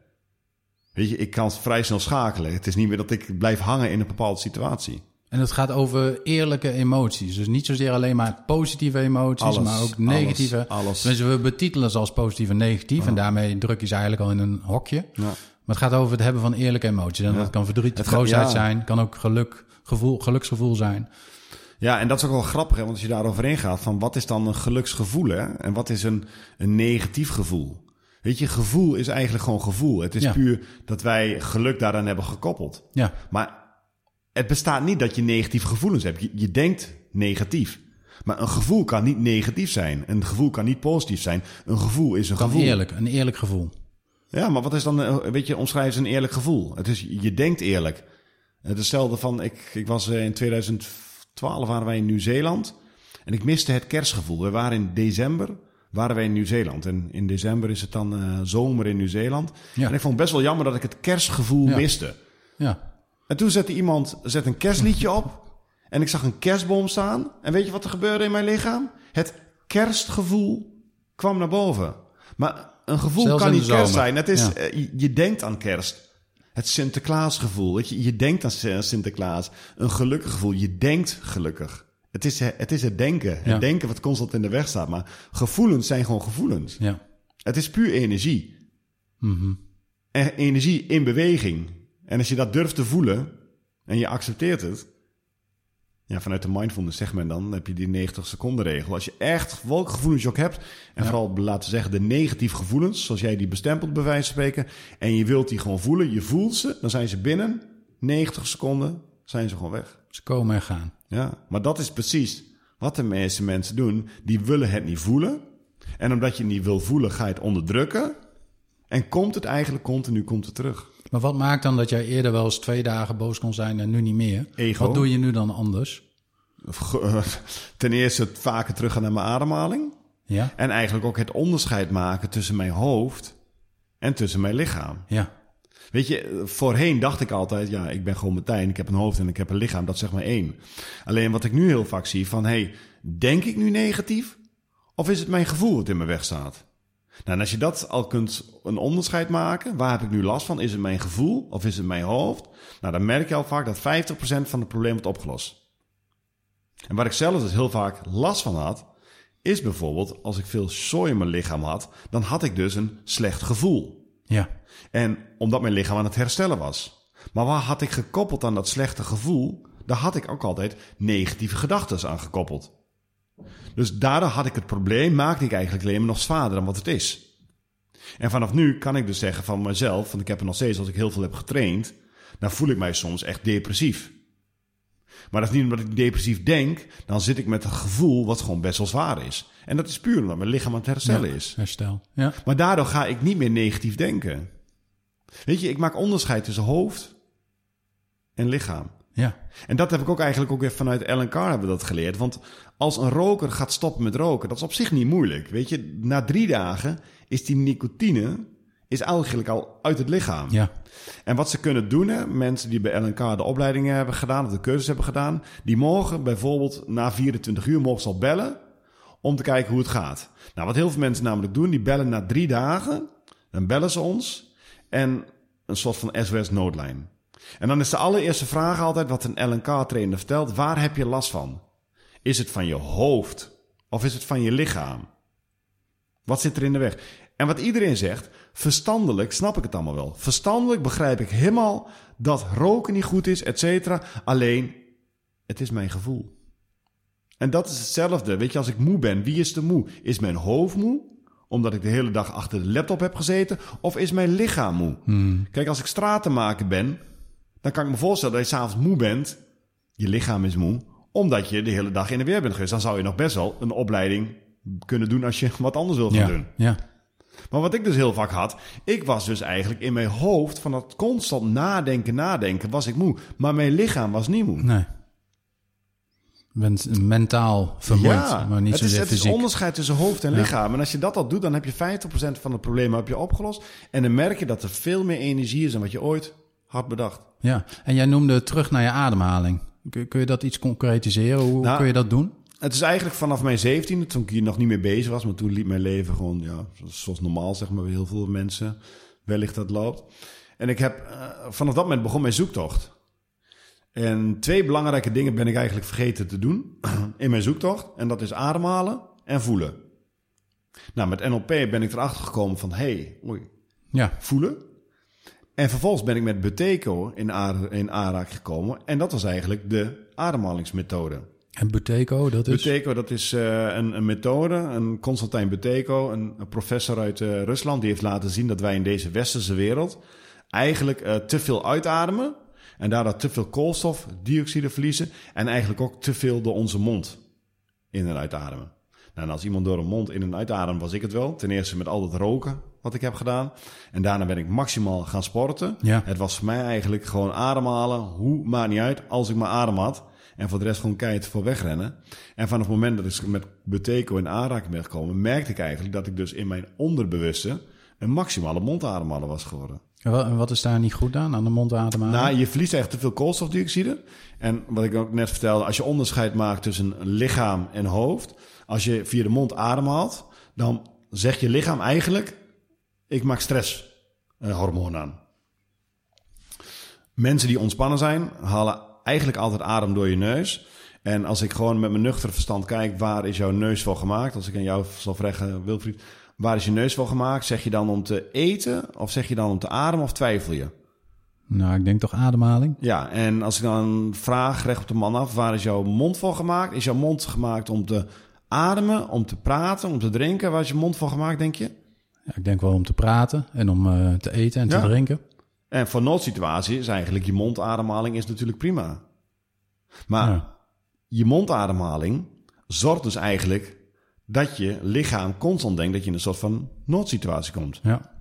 Weet je, ik kan vrij snel schakelen. Het is niet meer dat ik blijf hangen in een bepaalde situatie. En het gaat over eerlijke emoties. Dus niet zozeer alleen maar positieve emoties, Alles, maar ook negatieve. alles, alles. Dus we betitelen ze als positief en negatief. En daarmee druk je ze eigenlijk al in een hokje. Ja. Maar het gaat over het hebben van eerlijke emoties. En dat kan verdriet, Het gaat- boosheid ja. zijn. Kan ook geluk, gevoel, geluksgevoel zijn. Ja, en dat is ook wel grappig, hè? want als je daaroverheen gaat, van wat is dan een geluksgevoel hè? en wat is een, een negatief gevoel? Weet je, gevoel is eigenlijk gewoon gevoel. Het is puur dat wij geluk daaraan hebben gekoppeld. Ja, Maar het bestaat niet dat je negatieve gevoelens hebt. Je, je denkt negatief. Maar een gevoel kan niet negatief zijn. Een gevoel kan niet positief zijn. Een gevoel is een kan gevoel. eerlijk. Een eerlijk gevoel. Ja, maar wat is dan, eh, weet je, omschrijf ze een eerlijk gevoel. Het is, je denkt eerlijk. Het is hetzelfde van, ik, ik was eh, in 2012 waren wij in Nieuw-Zeeland. En ik miste het kerstgevoel. We waren in december, waren wij in Nieuw-Zeeland. En in december is het dan eh, zomer in Nieuw-Zeeland. Ja. En ik vond het best wel jammer dat ik het kerstgevoel Ja. miste. Ja, En toen zette iemand zet een kerstliedje op. En ik zag een kerstboom staan. En weet je wat er gebeurde in mijn lichaam? Het kerstgevoel kwam naar boven. Maar een gevoel Zelfs kan niet kerst zomer. zijn. Het is, Ja. eh, je, je denkt aan kerst. Het Sinterklaasgevoel. Je, je denkt aan Sin- Sinterklaas. Een gelukkig gevoel. Je denkt gelukkig. Het is, het is het denken. Het Ja. denken wat constant in de weg staat. Maar gevoelens zijn gewoon gevoelens. ja. Het is puur energie. Mhm. En energie in beweging. En als je dat durft te voelen en je accepteert het. Ja, vanuit de mindfulness zegt men dan, heb je die 90 seconden regel. Als je echt welke gevoelens je ook hebt, en vooral laten we zeggen de negatieve gevoelens, zoals jij die bestempelt bij wijze van spreken, en je wilt die gewoon voelen, je voelt ze, dan zijn ze binnen 90 seconden, zijn ze gewoon weg. Ze komen en gaan. Ja, maar dat is precies wat de meeste mensen doen. Die willen het niet voelen. En omdat je het niet wil voelen, ga je het onderdrukken. En komt het eigenlijk continu komt het terug. Maar wat maakt dan dat jij eerder wel eens twee dagen boos kon zijn en nu niet meer? Ego. Wat doe je nu dan anders? Ten eerste het vaker teruggaan naar mijn ademhaling. Ja, En eigenlijk ook het onderscheid maken tussen mijn hoofd en tussen mijn lichaam. Ja. Weet je, voorheen dacht ik altijd, ja, ik ben gewoon Martijn, ik heb een hoofd en ik heb een lichaam, dat is zeg maar één. Alleen wat ik nu heel vaak zie van, hey, denk ik nu negatief? Of is het mijn gevoel dat in mijn weg staat? Nou, en als je dat al kunt een onderscheid maken, waar heb ik nu last van? Is het mijn gevoel of is het mijn hoofd? Nou, dan merk je al vaak dat 50% van het probleem wordt opgelost. En waar ik zelf dus heel vaak last van had, is bijvoorbeeld als ik veel zooi in mijn lichaam had, dan had ik dus een slecht gevoel. Ja. En omdat mijn lichaam aan het herstellen was. Maar waar had ik gekoppeld aan dat slechte gevoel? Daar had ik ook altijd negatieve gedachten aan gekoppeld. Dus daardoor had ik het probleem, maakte ik eigenlijk alleen maar nog zwaarder dan wat het is. En vanaf nu kan ik dus zeggen van mezelf, want ik heb er nog steeds, als ik heel veel heb getraind, dan voel ik mij soms echt depressief. Maar dat is niet omdat ik depressief denk, dan zit ik met een gevoel wat gewoon best wel zwaar is. En dat is puur omdat mijn lichaam aan het herstellen Ja, is. Herstel. Ja. Maar daardoor ga ik niet meer negatief denken. Weet je, ik maak onderscheid tussen hoofd en lichaam. Ja. En dat heb ik ook eigenlijk ook weer vanuit Ellen Carr hebben we dat geleerd. Want als een roker gaat stoppen met roken, dat is op zich niet moeilijk. Weet je, na drie dagen is die nicotine is eigenlijk al uit het lichaam. Ja. En wat ze kunnen doen, hè, mensen die bij LNK de opleidingen hebben gedaan of de cursus hebben gedaan, die mogen bijvoorbeeld na 24 uur mogen ze al bellen om te kijken hoe het gaat. Nou, wat heel veel mensen namelijk doen, die bellen na drie dagen, dan bellen ze ons en een soort van SOS-noodlijn. En dan is de allereerste vraag altijd wat een LNK-trainer vertelt, waar heb je last van? Is het van je hoofd of is het van je lichaam? Wat zit er in de weg? En wat iedereen zegt, verstandelijk snap ik het allemaal wel. Verstandelijk begrijp ik helemaal dat roken niet goed is, et cetera. Alleen, het is mijn gevoel. En dat is hetzelfde. Weet je, als ik moe ben, wie is de moe? Is mijn hoofd moe? Omdat ik de hele dag achter de laptop heb gezeten? Of is mijn lichaam moe? Kijk, als ik straat te maken ben, dan kan ik me voorstellen dat je s'avonds moe bent. Je lichaam is moe, omdat je de hele dag in de weer bent geweest. Dan zou je nog best wel een opleiding kunnen doen als je wat anders wil gaan Ja. doen. Ja. Maar wat ik dus heel vaak had, ik was dus eigenlijk in mijn hoofd van dat constant nadenken, nadenken, was ik moe. Maar mijn lichaam was niet moe. Nee. Bent mentaal vermoeid, maar niet het is, zozeer het is fysiek. onderscheid tussen hoofd en Ja. lichaam. En als je dat al doet, dan heb je 50% van het probleem heb je opgelost. En dan merk je dat er veel meer energie is dan wat je ooit had bedacht. Ja, en jij noemde terug naar je ademhaling. Kun, kun je dat iets concretiseren? Hoe Nou, kun je dat doen? Het is eigenlijk vanaf mijn 17e, toen ik hier nog niet mee bezig was, maar toen liep mijn leven gewoon, ja, zoals normaal, zeg maar, bij heel veel mensen wellicht dat loopt. En ik heb, eh, vanaf dat moment begon mijn zoektocht. En twee belangrijke dingen ben ik eigenlijk vergeten te doen in mijn zoektocht. En dat is ademhalen en voelen. Nou, met NLP ben ik erachter gekomen van, hé, hey, oei, Ja, voelen. En vervolgens ben ik met Buteco in, in aanraking gekomen. En dat was eigenlijk de ademhalingsmethode. en Buteco, dat is... Buteco, dat is eh, een, een methode. Een Constantijn Buteco, een, een professor uit eh, Rusland, die heeft laten zien dat wij in deze westerse wereld eigenlijk eh, te veel uitademen. En daardoor te veel koolstofdioxide verliezen. En eigenlijk ook te veel door onze mond in en uitademen. Nou, en als iemand door een mond in en uitademt, was ik het wel. Ten eerste met al dat roken wat ik heb gedaan. En daarna ben ik maximaal gaan sporten. Ja. Het was voor mij eigenlijk gewoon ademhalen. Hoe, maakt niet uit, als ik maar adem had. En voor de rest gewoon keihard voor wegrennen. En vanaf het moment dat ik met Buteco in aanraking ben gekomen... merkte ik eigenlijk dat ik dus in mijn onderbewuste... een maximale mondademhaler was geworden. En wa- en wat is daar niet goed aan, aan de mondademhaling? Nou, je verliest echt te veel koolstofdioxide. En wat ik ook net vertelde, als je onderscheid maakt tussen lichaam en hoofd, als je via de mond ademhaalt, dan zegt je lichaam eigenlijk: ik maak stresshormoon aan. Mensen die ontspannen zijn, halen eigenlijk altijd adem door je neus. En als ik gewoon met mijn nuchtere verstand kijk, waar is jouw neus voor gemaakt? Als ik aan jou zal vragen, Wilfried, waar is je neus voor gemaakt? Zeg je dan om te eten of zeg je dan om te ademen of twijfel je? Nou, ik denk toch ademhaling? Ja, en als ik dan vraag recht op de man af, waar is jouw mond voor gemaakt? Is jouw mond gemaakt om te ademen, om te praten, om te drinken? Waar is je mond voor gemaakt, denk je? Ja, ik denk wel om te praten en om eh, te eten en te drinken. En voor noodsituatie is eigenlijk je mondademhaling is natuurlijk prima. Maar Ja. je mondademhaling zorgt dus eigenlijk dat je lichaam constant denkt dat je in een soort van noodsituatie komt. Ja.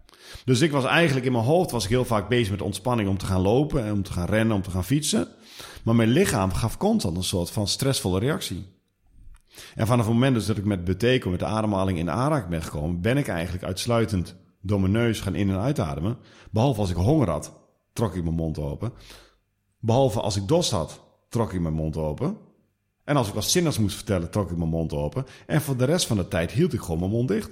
Dus ik was eigenlijk in mijn hoofd was ik heel vaak bezig met ontspanning om te gaan lopen en om te gaan rennen, om te gaan fietsen. Maar mijn lichaam gaf constant een soort van stressvolle reactie. En vanaf het moment dus dat ik met Buteco, met de ademhaling in aanraking ben gekomen, ben ik eigenlijk uitsluitend door mijn neus gaan in- en uitademen. Behalve als ik honger had, trok ik mijn mond open. Behalve als ik dorst had, trok ik mijn mond open. En als ik wat zinnigs moest vertellen, trok ik mijn mond open. En voor de rest van de tijd hield ik gewoon mijn mond dicht.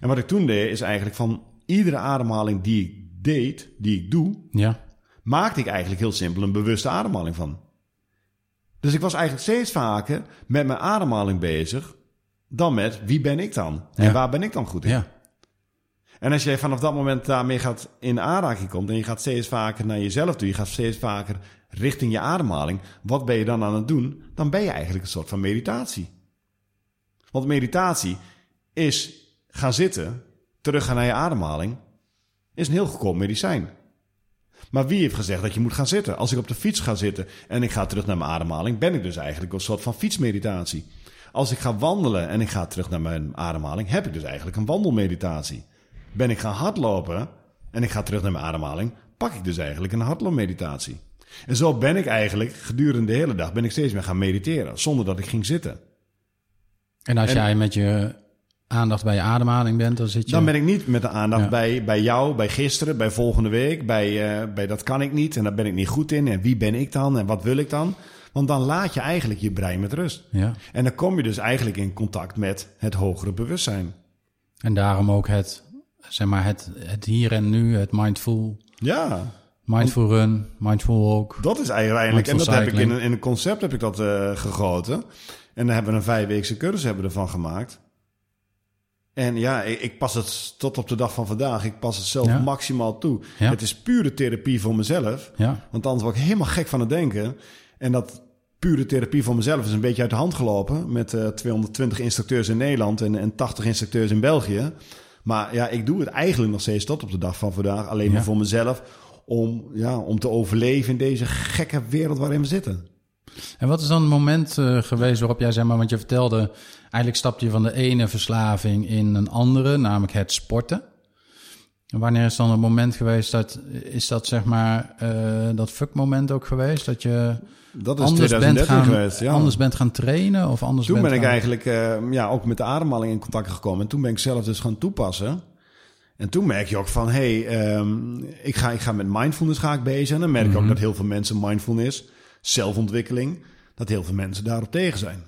En wat ik toen deed, is eigenlijk van iedere ademhaling die ik deed, die ik doe, Ja. maakte ik eigenlijk heel simpel een bewuste ademhaling van. Dus ik was eigenlijk steeds vaker met mijn ademhaling bezig dan met wie ben ik dan? En Ja. waar ben ik dan goed in? Ja. En als jij vanaf dat moment daarmee gaat in aanraking komt en je gaat steeds vaker naar jezelf toe, je gaat steeds vaker richting je ademhaling, wat ben je dan aan het doen? Dan ben je eigenlijk een soort van meditatie. Want meditatie is gaan zitten, teruggaan naar je ademhaling, is een heel goedkoop medicijn. Maar wie heeft gezegd dat je moet gaan zitten? Als ik op de fiets ga zitten en ik ga terug naar mijn ademhaling, ben ik dus eigenlijk een soort van fietsmeditatie. Als ik ga wandelen en ik ga terug naar mijn ademhaling, heb ik dus eigenlijk een wandelmeditatie. Ben ik gaan hardlopen en ik ga terug naar mijn ademhaling, pak ik dus eigenlijk een hardloopmeditatie. En zo ben ik eigenlijk gedurende de hele dag ben ik steeds meer gaan mediteren, zonder dat ik ging zitten. En als En- jij met je aandacht bij je ademhaling bent, dan zit je... Dan ben ik niet met de aandacht Ja. bij, bij jou, bij gisteren, bij volgende week, bij, eh, bij dat kan ik niet en daar ben ik niet goed in en wie ben ik dan en wat wil ik dan. Want dan laat je eigenlijk je brein met rust. Ja. En dan kom je dus eigenlijk in contact met het hogere bewustzijn. En daarom ook het, zeg maar, het, het hier en nu, het mindful, Ja, mindful run, mindful walk. dat is eigenlijk. En dat heb ik in in een concept heb ik dat eh, gegoten. En dan hebben we een vijfweekse cursus hebben we ervan gemaakt. En ja, ik, ik pas het tot op de dag van vandaag. Ik pas het zelf Ja. maximaal toe. Ja. Het is pure therapie voor mezelf. Ja, Want anders word ik helemaal gek van het denken. En dat pure therapie voor mezelf is een beetje uit de hand gelopen. Met eh 220 instructeurs in Nederland en, en 80 instructeurs in België. Maar ja, ik doe het eigenlijk nog steeds tot op de dag van vandaag. Alleen maar voor mezelf. Om, ja, om te overleven in deze gekke wereld waarin we zitten. En wat is dan het moment eh, geweest waarop jij, zeg maar, want je vertelde, eigenlijk stapte je van de ene verslaving in een andere, namelijk het sporten. En wanneer is dan het moment geweest dat, is dat zeg maar, eh, dat fuck-moment ook geweest? Dat je Dat is anders bent, 2013 gaan, geweest. Ja. anders bent gaan trainen of anders toen bent ben ik eigenlijk eh, ja, ook met de ademhaling in contact gekomen. En toen ben ik zelf dus gaan toepassen. En toen merk je ook van, hé, hey, ehm, ik, ga, ik ga met mindfulness ga ik bezig. En dan merk ik Mhm. ook dat heel veel mensen mindfulness, zelfontwikkeling, dat heel veel mensen daarop tegen zijn.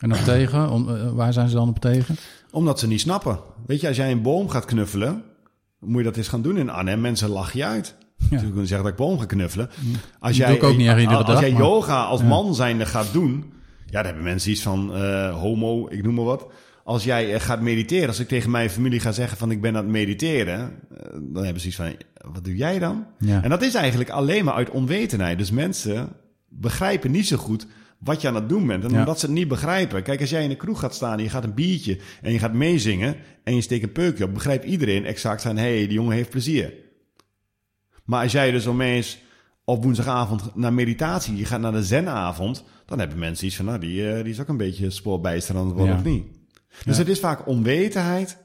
En op tegen, om, eh, waar zijn ze dan op tegen? Omdat ze niet snappen. Weet je, als jij een boom gaat knuffelen, moet je dat eens gaan doen in Arnhem. Mensen lachen je uit. Ja. Je kunt zeggen dat ik boom ga knuffelen. Als doe ik ook niet iedere als dag, jij maar- yoga als man zijnde gaat doen, ja, dan hebben mensen iets van eh, homo, ik noem maar wat. Als jij eh, gaat mediteren, als ik tegen mijn familie ga zeggen van ik ben aan het mediteren, dan hebben ze iets van, wat doe jij dan? Ja. En dat is eigenlijk alleen maar uit onwetendheid. Dus mensen begrijpen niet zo goed wat je aan het doen bent. En Ja. omdat ze het niet begrijpen. Kijk, als jij in de kroeg gaat staan en je gaat een biertje en je gaat meezingen en je steekt een peukje op, begrijpt iedereen exact van, hé, hey, die jongen heeft plezier. Maar als jij dus opeens op woensdagavond naar meditatie, je gaat naar de zenavond, dan hebben mensen iets van, nou, die, eh, die is ook een beetje spoorbijster aan het worden, Ja. of niet? Dus het is vaak onwetendheid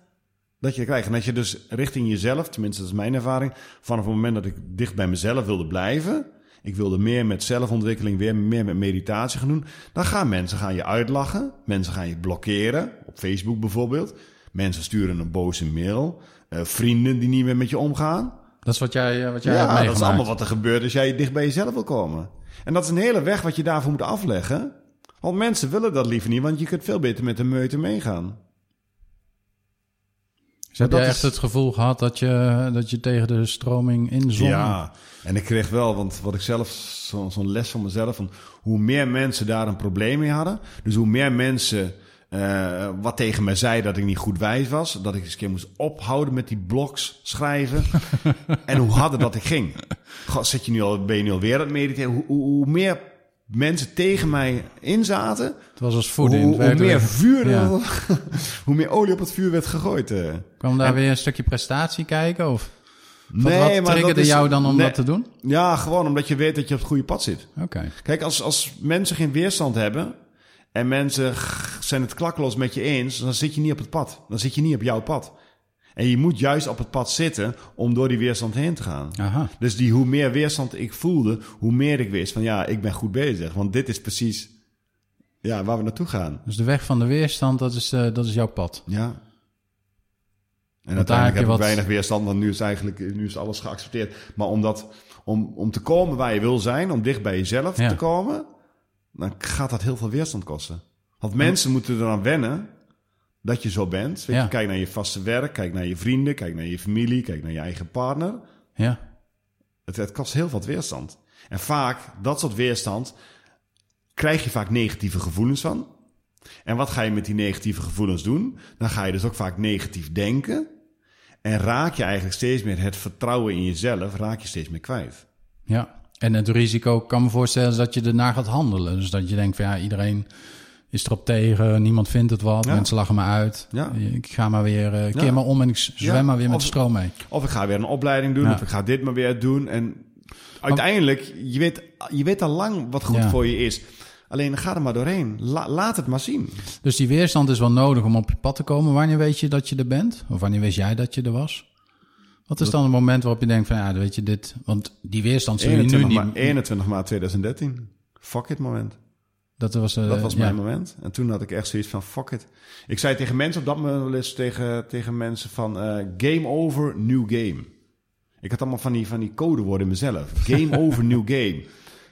dat je krijgt. En als je dus richting jezelf, tenminste dat is mijn ervaring, vanaf het moment dat ik dicht bij mezelf wilde blijven, ik wilde meer met zelfontwikkeling, weer meer met meditatie gaan doen, dan gaan mensen gaan je uitlachen, mensen gaan je blokkeren, op Facebook bijvoorbeeld. Mensen sturen een boze mail, eh, vrienden die niet meer met je omgaan. Dat is wat jij, eh, wat jij hebt Ja, dat meegemaakt. is allemaal wat er gebeurt als jij dicht bij jezelf wil komen. En dat is een hele weg wat je daarvoor moet afleggen. Want mensen willen dat liever niet, want je kunt veel beter met de meute meegaan. Heb is- echt het gevoel gehad dat je, dat je tegen de stroming inzong? Ja, en ik kreeg wel, want wat ik zelf, zo- zo'n les van mezelf, van hoe meer mensen daar een probleem mee hadden. Dus hoe meer mensen eh, wat tegen mij zei dat ik niet goed wijs was. Dat ik eens een keer moest ophouden met die blogs schrijven. en hoe harder dat ik ging. God, zit je nu al, ben je nu alweer aan het mediteren? Hoe, hoe, hoe meer mensen tegen mij inzaten, Het was als voeding. hoe, hoe meer vuur, Ja. er- hoe meer olie op het vuur werd gegooid. eh. Kwam daar En- weer een stukje prestatie kijken? Of wat, Nee, wat maar dat is- jou dan om nee. dat te doen? Ja, gewoon omdat je weet dat je op het goede pad zit. Oké. Kijk, als, als mensen geen weerstand hebben en mensen zijn het klakkeloos met je eens, dan zit je niet op het pad. Dan zit je niet op jouw pad. En je moet juist op het pad zitten om door die weerstand heen te gaan. Aha. Dus die, hoe meer weerstand ik voelde, hoe meer ik wist van ja, ik ben goed bezig. Want dit is precies ja, waar we naartoe gaan. Dus de weg van de weerstand, dat is, eh, dat is jouw pad. Ja. En Want uiteindelijk heb je wat- weinig weerstand, want nu is eigenlijk nu is alles geaccepteerd. Maar omdat, om, om te komen waar je wil zijn, om dicht bij jezelf Ja. te komen, dan gaat dat heel veel weerstand kosten. Want mensen moeten eraan wennen dat je zo bent. Weet Ja. je, kijk naar je vaste werk, kijk naar je vrienden, kijk naar je familie, kijk naar je eigen partner. Ja, Het, het kost heel wat weerstand. En vaak, dat soort weerstand, krijg je vaak negatieve gevoelens van. En wat ga je met die negatieve gevoelens doen? Dan ga je dus ook vaak negatief denken. En raak je eigenlijk steeds meer het vertrouwen in jezelf, raak je steeds meer kwijt. ja. En het risico kan me voorstellen dat je ernaar gaat handelen. Dus dat je denkt van ja, iedereen is erop tegen, niemand vindt het wat, Ja. mensen lachen me uit. Ja. Ik ga maar weer, eh, keer Ja. maar om en ik zwem maar weer met Of- de stroom mee. Of ik ga weer een opleiding doen, of ik ga dit maar weer doen. En uiteindelijk, je weet, je weet al lang wat goed voor je is. Alleen ga er maar doorheen. La- laat het maar zien. Dus die weerstand is wel nodig om op je pad te komen. Wanneer weet je dat je er bent? Of wanneer wist jij dat je er was? Wat is dan het moment waarop je denkt van ja, weet je dit... Want die weerstand zul je nu 21 niet... maart, 21 maart 2013. Fuck it moment. Dat was, eh, Dat was ja. mijn moment. En toen had ik echt zoiets van, fuck it. Ik zei tegen mensen op dat moment wel eens tegen, tegen mensen van... eh, game over, new game. Ik had allemaal van die, van die codewoorden in mezelf. Game over, new game.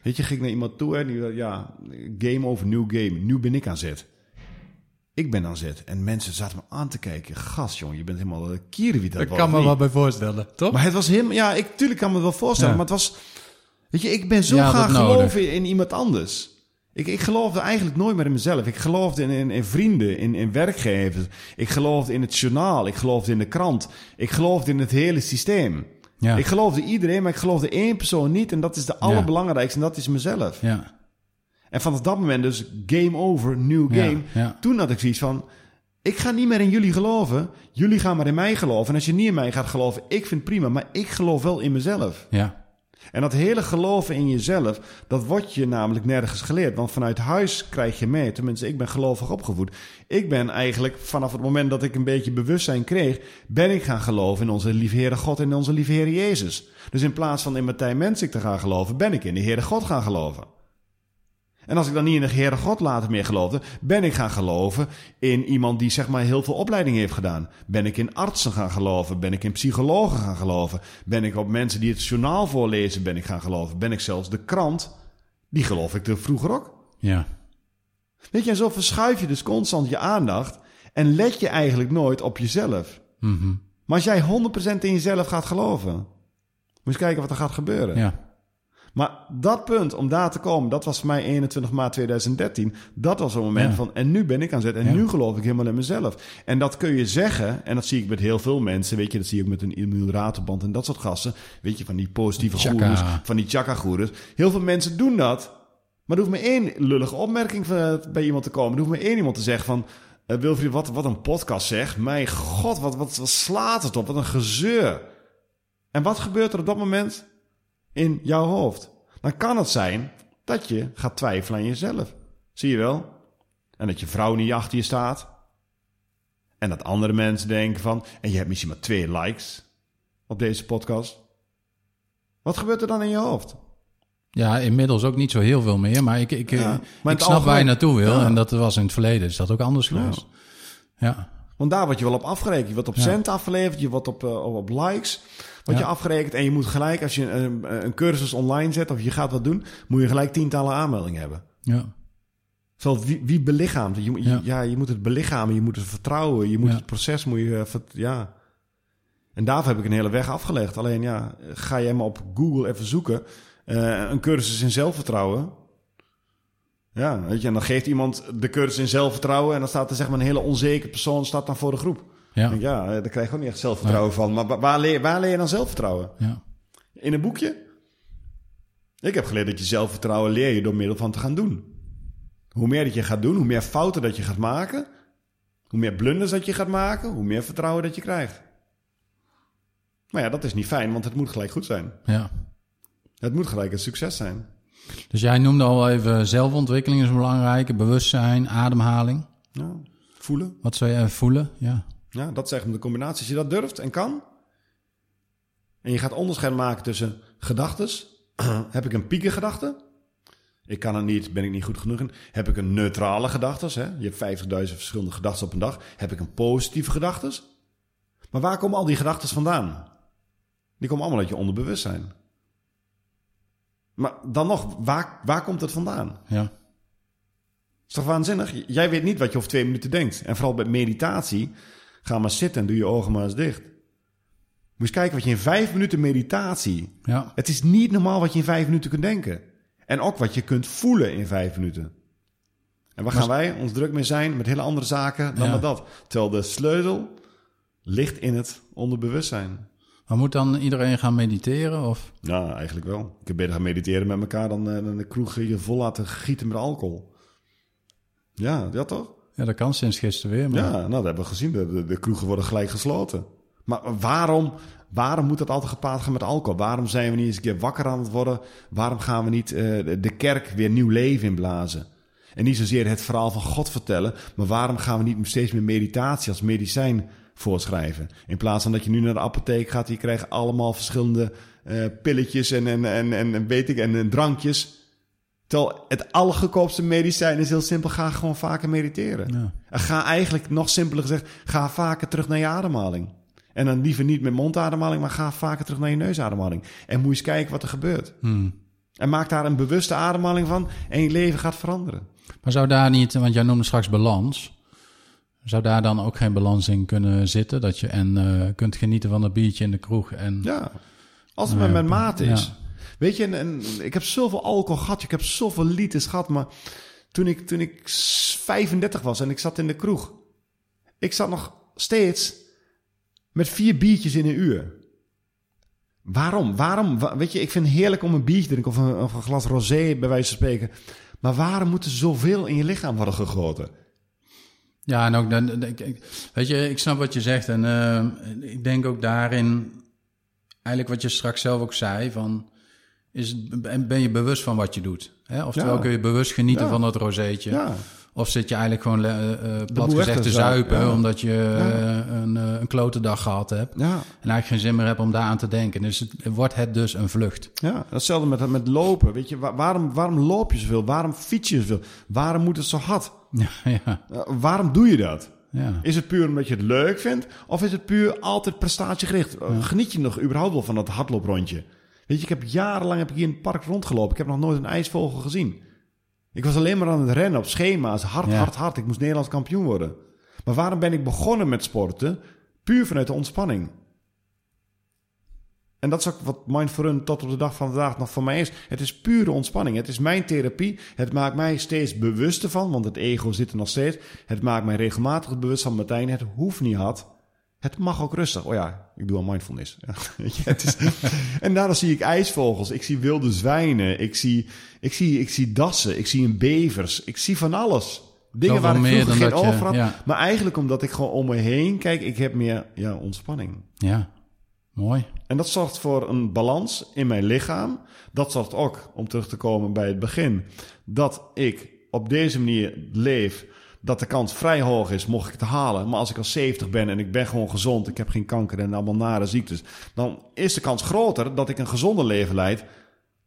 Weet je, ging ik naar iemand toe en die ja, game over, new game. Nu ben ik aan zet. Ik ben aan zet. En mensen zaten me aan te kijken. Gast, jongen, je bent helemaal uh, kierenwiet. Ik kan me wel bij voorstellen, toch? Maar het was helemaal... Ja, ik, tuurlijk kan me het wel voorstellen. Ja. Maar het was... Weet je, ik ben zo Ja, graag dat geloven in iemand anders. Ik, ik geloofde eigenlijk nooit meer in mezelf. Ik geloofde in, in, in vrienden, in, in werkgevers. Ik geloofde in het journaal. Ik geloofde in de krant. Ik geloofde in het hele systeem. Ja. Ik geloofde iedereen, maar ik geloofde één persoon niet. En dat is de allerbelangrijkste. En dat is mezelf. Ja, En vanaf dat moment dus game over, new Ja, game. ja. Toen had ik zoiets van... Ik ga niet meer in jullie geloven. Jullie gaan maar in mij geloven. En als je niet in mij gaat geloven, ik vind het prima. Maar ik geloof wel in mezelf. ja, En dat hele geloven in jezelf, dat wordt je namelijk nergens geleerd. Want vanuit huis krijg je mee. Tenminste, ik ben gelovig opgevoed. Ik ben eigenlijk vanaf het moment dat ik een beetje bewustzijn kreeg, ben ik gaan geloven in onze lieve Heere God en in onze lieve Heere Jezus. Dus in plaats van in Martijn Mensik te gaan geloven, ben ik in de Heere God gaan geloven. En als ik dan niet in de Heere God later meer geloofde, ben ik gaan geloven in iemand die zeg maar heel veel opleiding heeft gedaan. Ben ik in artsen gaan geloven, ben ik in psychologen gaan geloven, ben ik op mensen die het journaal voorlezen ben ik gaan geloven, ben ik zelfs de krant, die geloof ik er vroeger ook. ja. Weet je, en zo verschuif je dus constant je aandacht en let je eigenlijk nooit op jezelf. Mhm. Maar als jij 100% in jezelf gaat geloven, moet je eens kijken wat er gaat gebeuren. ja. Maar dat punt, om daar te komen, dat was voor mij 21 maart 2013. Dat was een moment Ja. van, en nu ben ik aan zet. En Ja. nu geloof ik helemaal in mezelf. En dat kun je zeggen, en dat zie ik met heel veel mensen. Weet je, dat zie ik met een Emil Raterband en dat soort gasten. Weet je, van die positieve goeroes, van die chakka-goeroes. Heel veel mensen doen dat. Maar er hoeft maar één lullige opmerking van- bij iemand te komen. Er hoeft maar één iemand te zeggen van... eh, Wilfried, wat, wat een podcast zeg. Mijn god, wat, wat, wat slaat het op? Wat een gezeur. En wat gebeurt er op dat moment in jouw hoofd? Dan kan het zijn dat je gaat twijfelen aan jezelf. Zie je wel? En dat je vrouw niet achter je staat. En dat andere mensen denken van... En je hebt misschien maar twee likes op deze podcast. Wat gebeurt er dan in je hoofd? Ja, inmiddels ook niet zo heel veel meer. Maar ik, ik, Ja, eh, maar ik snap waar je naartoe wil. Ja. En dat was in het verleden. Is dat ook anders geweest? Ja. Want daar word je wel op afgerekend. Je wordt op cent afgeleverd, je wordt op, eh, op likes word je afgerekend. En je moet gelijk, als je een, een cursus online zet of je gaat wat doen... moet je gelijk tientallen aanmeldingen hebben. Ja. Wie, wie belichaamt? Je, Ja. ja. je moet het belichamen, je moet het vertrouwen, je moet Ja. het proces, moet je, eh, ja. En daarvoor heb ik een hele weg afgelegd. Alleen ja, ga jij maar op Google even zoeken, eh, een cursus in zelfvertrouwen. Ja, weet je, en dan geeft iemand de cursus in zelfvertrouwen en dan staat er zeg maar een hele onzekere persoon staat dan voor de groep. Ja. Denk, ja, eh, daar krijg je ook niet echt zelfvertrouwen van. Maar wa- waar leer, waar leer je dan zelfvertrouwen? ja. In een boekje? Ik heb geleerd dat je zelfvertrouwen leer je door middel van te gaan doen. Hoe meer dat je gaat doen, hoe meer fouten dat je gaat maken, hoe meer blunders dat je gaat maken, hoe meer vertrouwen dat je krijgt. Maar ja, dat is niet fijn, want het moet gelijk goed zijn. ja. Het moet gelijk een succes zijn. Dus jij noemde al even zelfontwikkeling is belangrijk. Bewustzijn, ademhaling. Ja, voelen. Wat zou je voelen? Ja. Ja, dat zegt de combinatie. Als je dat durft en kan, en je gaat onderscheid maken tussen gedachtes. Heb ik een piekengedachte? Ik kan het niet, ben ik niet goed genoeg in. Heb ik een neutrale gedachtes? Hè? Je hebt 50.000 verschillende gedachten op een dag. Heb ik een positieve gedachtes? Maar waar komen al die gedachten vandaan? Die komen allemaal uit je onderbewustzijn. Maar dan nog, waar, waar komt het vandaan? Ja. is toch waanzinnig? Jij weet niet wat je over twee minuten denkt. En vooral bij meditatie, ga maar zitten en doe je ogen maar eens dicht. Moet eens kijken wat je in vijf minuten meditatie... Ja. Het is niet normaal wat je in vijf minuten kunt denken. En ook wat je kunt voelen in vijf minuten. En waar gaan wij ons druk mee zijn met hele andere zaken dan Ja. met dat? Terwijl de sleutel ligt in het onderbewustzijn. Maar moet dan iedereen gaan mediteren? Of? Ja, eigenlijk wel. Ik heb beter gaan mediteren met elkaar dan, eh, dan de kroeg je vol laten gieten met alcohol. Ja, dat toch? Ja, dat kan sinds gisteren weer. Maar... Ja, nou, dat hebben we gezien. De, de, de kroegen worden gelijk gesloten. Maar waarom, waarom moet dat altijd gepaard gaan met alcohol? Waarom zijn we niet eens een keer wakker aan het worden? Waarom gaan we niet eh, de- de kerk weer nieuw leven inblazen? En niet zozeer het verhaal van God vertellen, maar waarom gaan we niet steeds meer meditatie als medicijn voorschrijven? In plaats van dat je nu naar de apotheek gaat, je krijgt allemaal verschillende eh, pilletjes en, en, en, en, en weet ik, en, en drankjes. Terwijl het allergoedkoopste medicijn is heel simpel, ga gewoon vaker mediteren. Ja. En ga eigenlijk, nog simpeler gezegd, ga vaker terug naar je ademhaling. En dan liever niet met mondademhaling, maar ga vaker terug naar je neusademhaling. En moet je eens kijken wat er gebeurt. Hmm. En maak daar een bewuste ademhaling van en je leven gaat veranderen. Maar zou daar niet, want jij noemde straks balans. Zou daar dan ook geen balans in kunnen zitten? Dat je en eh, kunt genieten van een biertje in de kroeg. En, Ja, als het Ja, met mijn maat is. ja. Weet je, en, en ik heb zoveel alcohol gehad, ik heb zoveel liters gehad, maar toen ik, toen ik 35 was en ik zat in de kroeg, ik zat nog steeds met vier biertjes in een uur. Waarom? Waarom? Wa- Weet je, ik vind het heerlijk om een biertje te drinken of een, of een glas rosé bij wijze van spreken. Maar waarom moet er zoveel in je lichaam worden gegoten? Ja, en ook dan, weet je, ik snap wat je zegt. En eh, ik denk ook daarin, eigenlijk wat je straks zelf ook zei, van, is, ben ben je bewust van wat je doet? Hè? Oftewel Ja. kun je bewust genieten Ja. van dat rozeetje. Ja, Of zit je eigenlijk gewoon, eh, plat gezegd, te zuipen, ja. omdat je eh, een, een klote dag gehad hebt. ja. En eigenlijk geen zin meer hebt om daar aan te denken. Dus het, wordt het dus een vlucht. Ja, hetzelfde met, met lopen. Weet je, Wa- waarom, waarom loop je zoveel? Waarom fiets je zoveel? Waarom moet het zo hard? Ja, Uh, waarom doe je dat? ja. Is het puur omdat je het leuk vindt? Of is het puur altijd prestatiegericht? Uh, Geniet je nog überhaupt wel van dat hardlooprondje? Weet je, ik heb jarenlang heb ik hier in het park rondgelopen. Ik heb nog nooit een ijsvogel gezien. Ik was alleen maar aan het rennen op schema's. Hard, Ja. hard, hard. Ik moest Nederlands kampioen worden. Maar waarom ben ik begonnen met sporten? Puur vanuit de ontspanning. En dat is ook wat Mind Run tot op de dag van vandaag nog voor mij is. Het is pure ontspanning. Het is mijn therapie. Het maakt mij steeds bewuster van, want het ego zit er nog steeds. Het maakt mij regelmatig bewust van, Martijn, het hoeft niet hard. Het mag ook rustig. Oh ja, ik doe al mindfulness. Ja, is, en daardoor zie ik ijsvogels, ik zie wilde zwijnen, ik zie, ik zie, ik zie dassen, ik zie een bevers, ik zie van alles. Dingen waar ik meer vroeger dan geen had. ja. Maar eigenlijk omdat ik gewoon om me heen kijk, ik heb meer ja, ontspanning. ja. mooi. En dat zorgt voor een balans in mijn lichaam. Dat zorgt ook, om terug te komen bij het begin, dat ik op deze manier leef. Dat de kans vrij hoog is, mocht ik het halen. Maar als ik al 70 ben en ik ben gewoon gezond, ik heb geen kanker en allemaal nare ziektes. Dan is de kans groter dat ik een gezonder leven leid.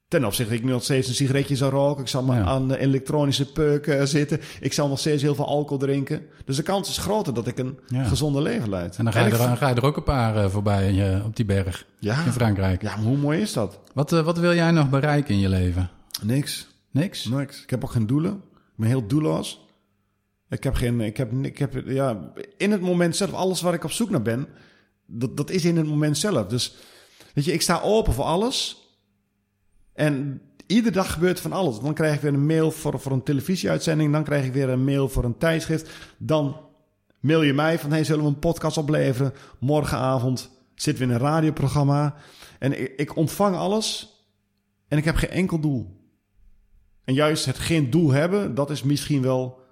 Ten opzichte dat ik nu nog steeds een sigaretje zou roken. Ik zal maar Ja. aan de elektronische peuk eh, zitten. Ik zal nog steeds heel veel alcohol drinken. Dus de kans is groter dat ik een Ja. gezonder leven leid. En dan ga je, er, ga je er ook een paar eh, voorbij eh, op die berg ja, in Frankrijk. ja, maar hoe mooi is dat? Wat, wat wil jij nog bereiken in je leven? Niks. Niks? Niks. Ik heb ook geen doelen. Ik ben heel doelloos. Ik heb geen, ik heb, ik heb, ja, in het moment zelf, alles waar ik op zoek naar ben, dat, dat is in het moment zelf. Dus, weet je, ik sta open voor alles. En iedere dag gebeurt van alles. Dan krijg ik weer een mail voor, voor een televisieuitzending. Dan krijg ik weer een mail voor een tijdschrift. Dan mail je mij van, hey, zullen we een podcast opleveren? Morgenavond zitten we in een radioprogramma. En ik, ik ontvang alles. En ik heb geen enkel doel. En juist het geen doel hebben, dat is misschien wel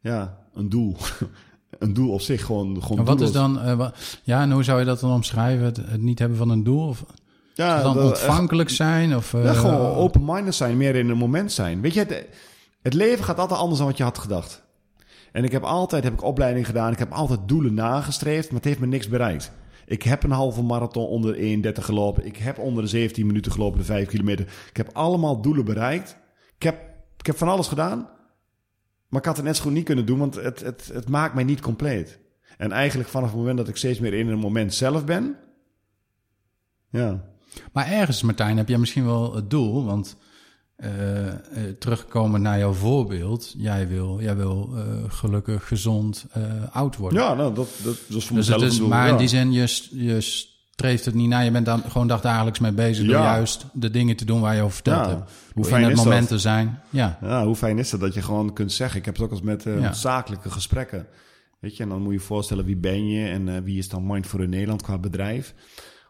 ja, een doel. een doel op zich gewoon. gewoon Maar wat is dan... eh, wa- ja, en hoe zou je dat dan omschrijven? Het, het niet hebben van een doel? Of ja, dan dat- ontvankelijk zijn? Of, eh, ja, gewoon open-minded zijn, meer in het moment zijn. Weet je, het, het leven gaat altijd anders dan wat je had gedacht. En ik heb altijd heb ik opleiding gedaan, ik heb altijd doelen nagestreefd, maar het heeft me niks bereikt. Ik heb een halve marathon onder 31 gelopen. Ik heb onder de 17 minuten gelopen, de 5 kilometer. Ik heb allemaal doelen bereikt. Ik heb, ik heb van alles gedaan. Maar ik had het net zo goed niet kunnen doen, want het, het, het maakt mij niet compleet. En eigenlijk vanaf het moment dat ik steeds meer in een moment zelf ben. Ja. Maar ergens, Martijn, heb jij misschien wel het doel, want uh, uh, terugkomen naar jouw voorbeeld, jij wil, jij wil uh, gelukkig, gezond, oud worden. Ja, nou, dat, dat, dat is voor dus mezelf het is, een doel, Maar ja. in die zin, je, je streeft het niet naar. Je bent dan gewoon dagdagelijks mee bezig door Ja. juist de dingen te doen waar je over verteld Ja. hebt. Hoe fijn in het is moment dat? te zijn. Ja, Ja, hoe fijn is het dat je gewoon kunt zeggen. Ik heb het ook eens met eh, zakelijke gesprekken. Weet je, en dan moet je je voorstellen wie ben je en eh, wie is dan Mindful in Nederland qua bedrijf.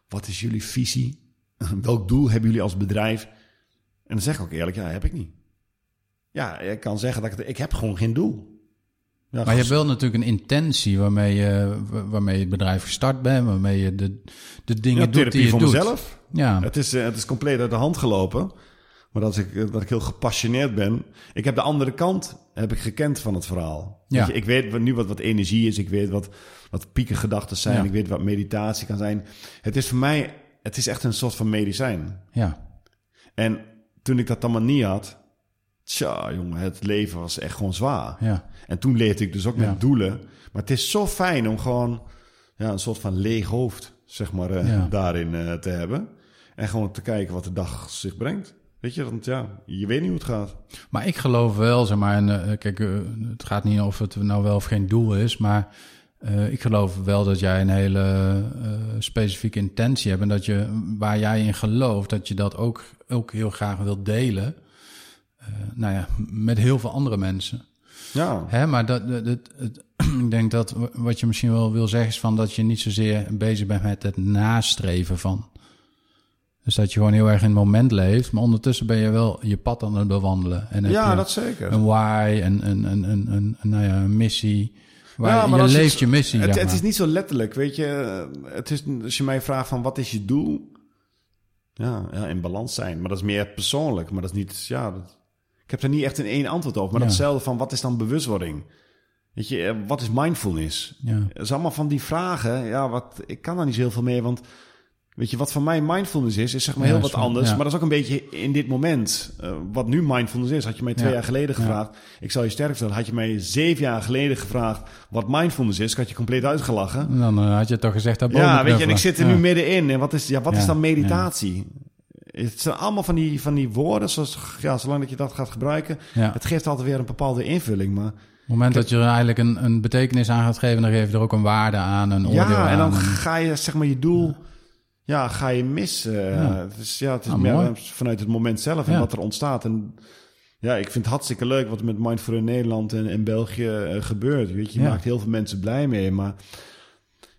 Wat is jullie visie? Welk doel hebben jullie als bedrijf? En dan zeg ik ook eerlijk, ja, heb ik niet. Ja, ik kan zeggen dat ik, ik heb gewoon geen doel. Maar je hebt wel natuurlijk een intentie waarmee je, waarmee je het bedrijf gestart bent, waarmee je de, de dingen ja, doet die je voor doet. mezelf. Ja, Het is, eh, het is compleet uit de hand gelopen. Maar dat ik, dat ik heel gepassioneerd ben. Ik heb de andere kant heb ik gekend van het verhaal. Ja. Je, ik weet nu wat, wat energie is. Ik weet wat, wat piekengedachten zijn. Ja. Ik weet wat meditatie kan zijn. Het is voor mij, het is echt een soort van medicijn. ja, En toen ik dat allemaal niet had... Tja, jongen, het leven was echt gewoon zwaar. ja. En toen leerde ik dus ook Ja. met doelen. Maar het is zo fijn om gewoon ja, een soort van leeg hoofd, zeg maar, eh, Ja. daarin eh, te hebben. En gewoon te kijken wat de dag zich brengt. Weet je, want ja, je weet niet hoe het gaat. Maar ik geloof wel, zeg maar, en, eh, kijk, het gaat niet of het nou wel of geen doel is, maar ik geloof wel dat jij een hele specifieke intentie hebt en dat je, waar jij in gelooft, dat je dat ook, ook heel graag wilt delen. Eh, nou ja, met heel veel andere mensen. Ja, Hè, maar dat, dat, ik denk dat wat je misschien wel wil zeggen is van dat je niet zozeer bezig bent met het nastreven van. Dus dat je gewoon heel erg in het moment leeft, maar ondertussen ben je wel je pad aan het bewandelen. En heb ja je dat zeker. een why, een, een, een, een, een, een, nou ja, een missie. Waar Ja, maar je leeft het- je missie. Het, het is niet zo letterlijk, weet je. Het is, als je mij vraagt van wat is je doel? Ja, ja, in balans zijn. Maar dat is meer persoonlijk. Maar dat is niet, ja... Dat, ik heb er niet echt een één antwoord op. Maar Ja. datzelfde van wat is dan bewustwording? Weet je, eh, wat is mindfulness? Ja. Het is allemaal van die vragen. Ja, wat, ik kan daar niet zo heel veel mee, want weet je, wat voor mij mindfulness is, is zeg maar heel wat van- anders. ja. Maar dat is ook een beetje in dit moment. Eh, wat nu mindfulness is, had je mij twee Ja. jaar geleden gevraagd. Ik zal je sterk vertellen, had je mij zeven jaar geleden gevraagd wat mindfulness is, ik had je compleet uitgelachen. En dan eh, had je toch gezegd dat Ja, weet je, en ik zit er nu middenin. En wat is, ja, wat is dan meditatie? Het zijn allemaal van die, van die woorden, zoals, ja, zolang dat je dat gaat gebruiken. Ja. Het geeft altijd weer een bepaalde invulling, maar... Op het moment dat je er eigenlijk een, een betekenis aan gaat geven, dan geef je er ook een waarde aan, een oordeel Ja, en dan aan. ga je zeg maar je doel, ja, ga je mis. eh, Ja. Het is, ja, het is Ah, meer mooi. vanuit het moment zelf en Ja. wat er ontstaat. En ja, ik vind het hartstikke leuk wat er met Mindful in Nederland en in België eh, gebeurt. Weet je, je maakt heel veel mensen blij mee, maar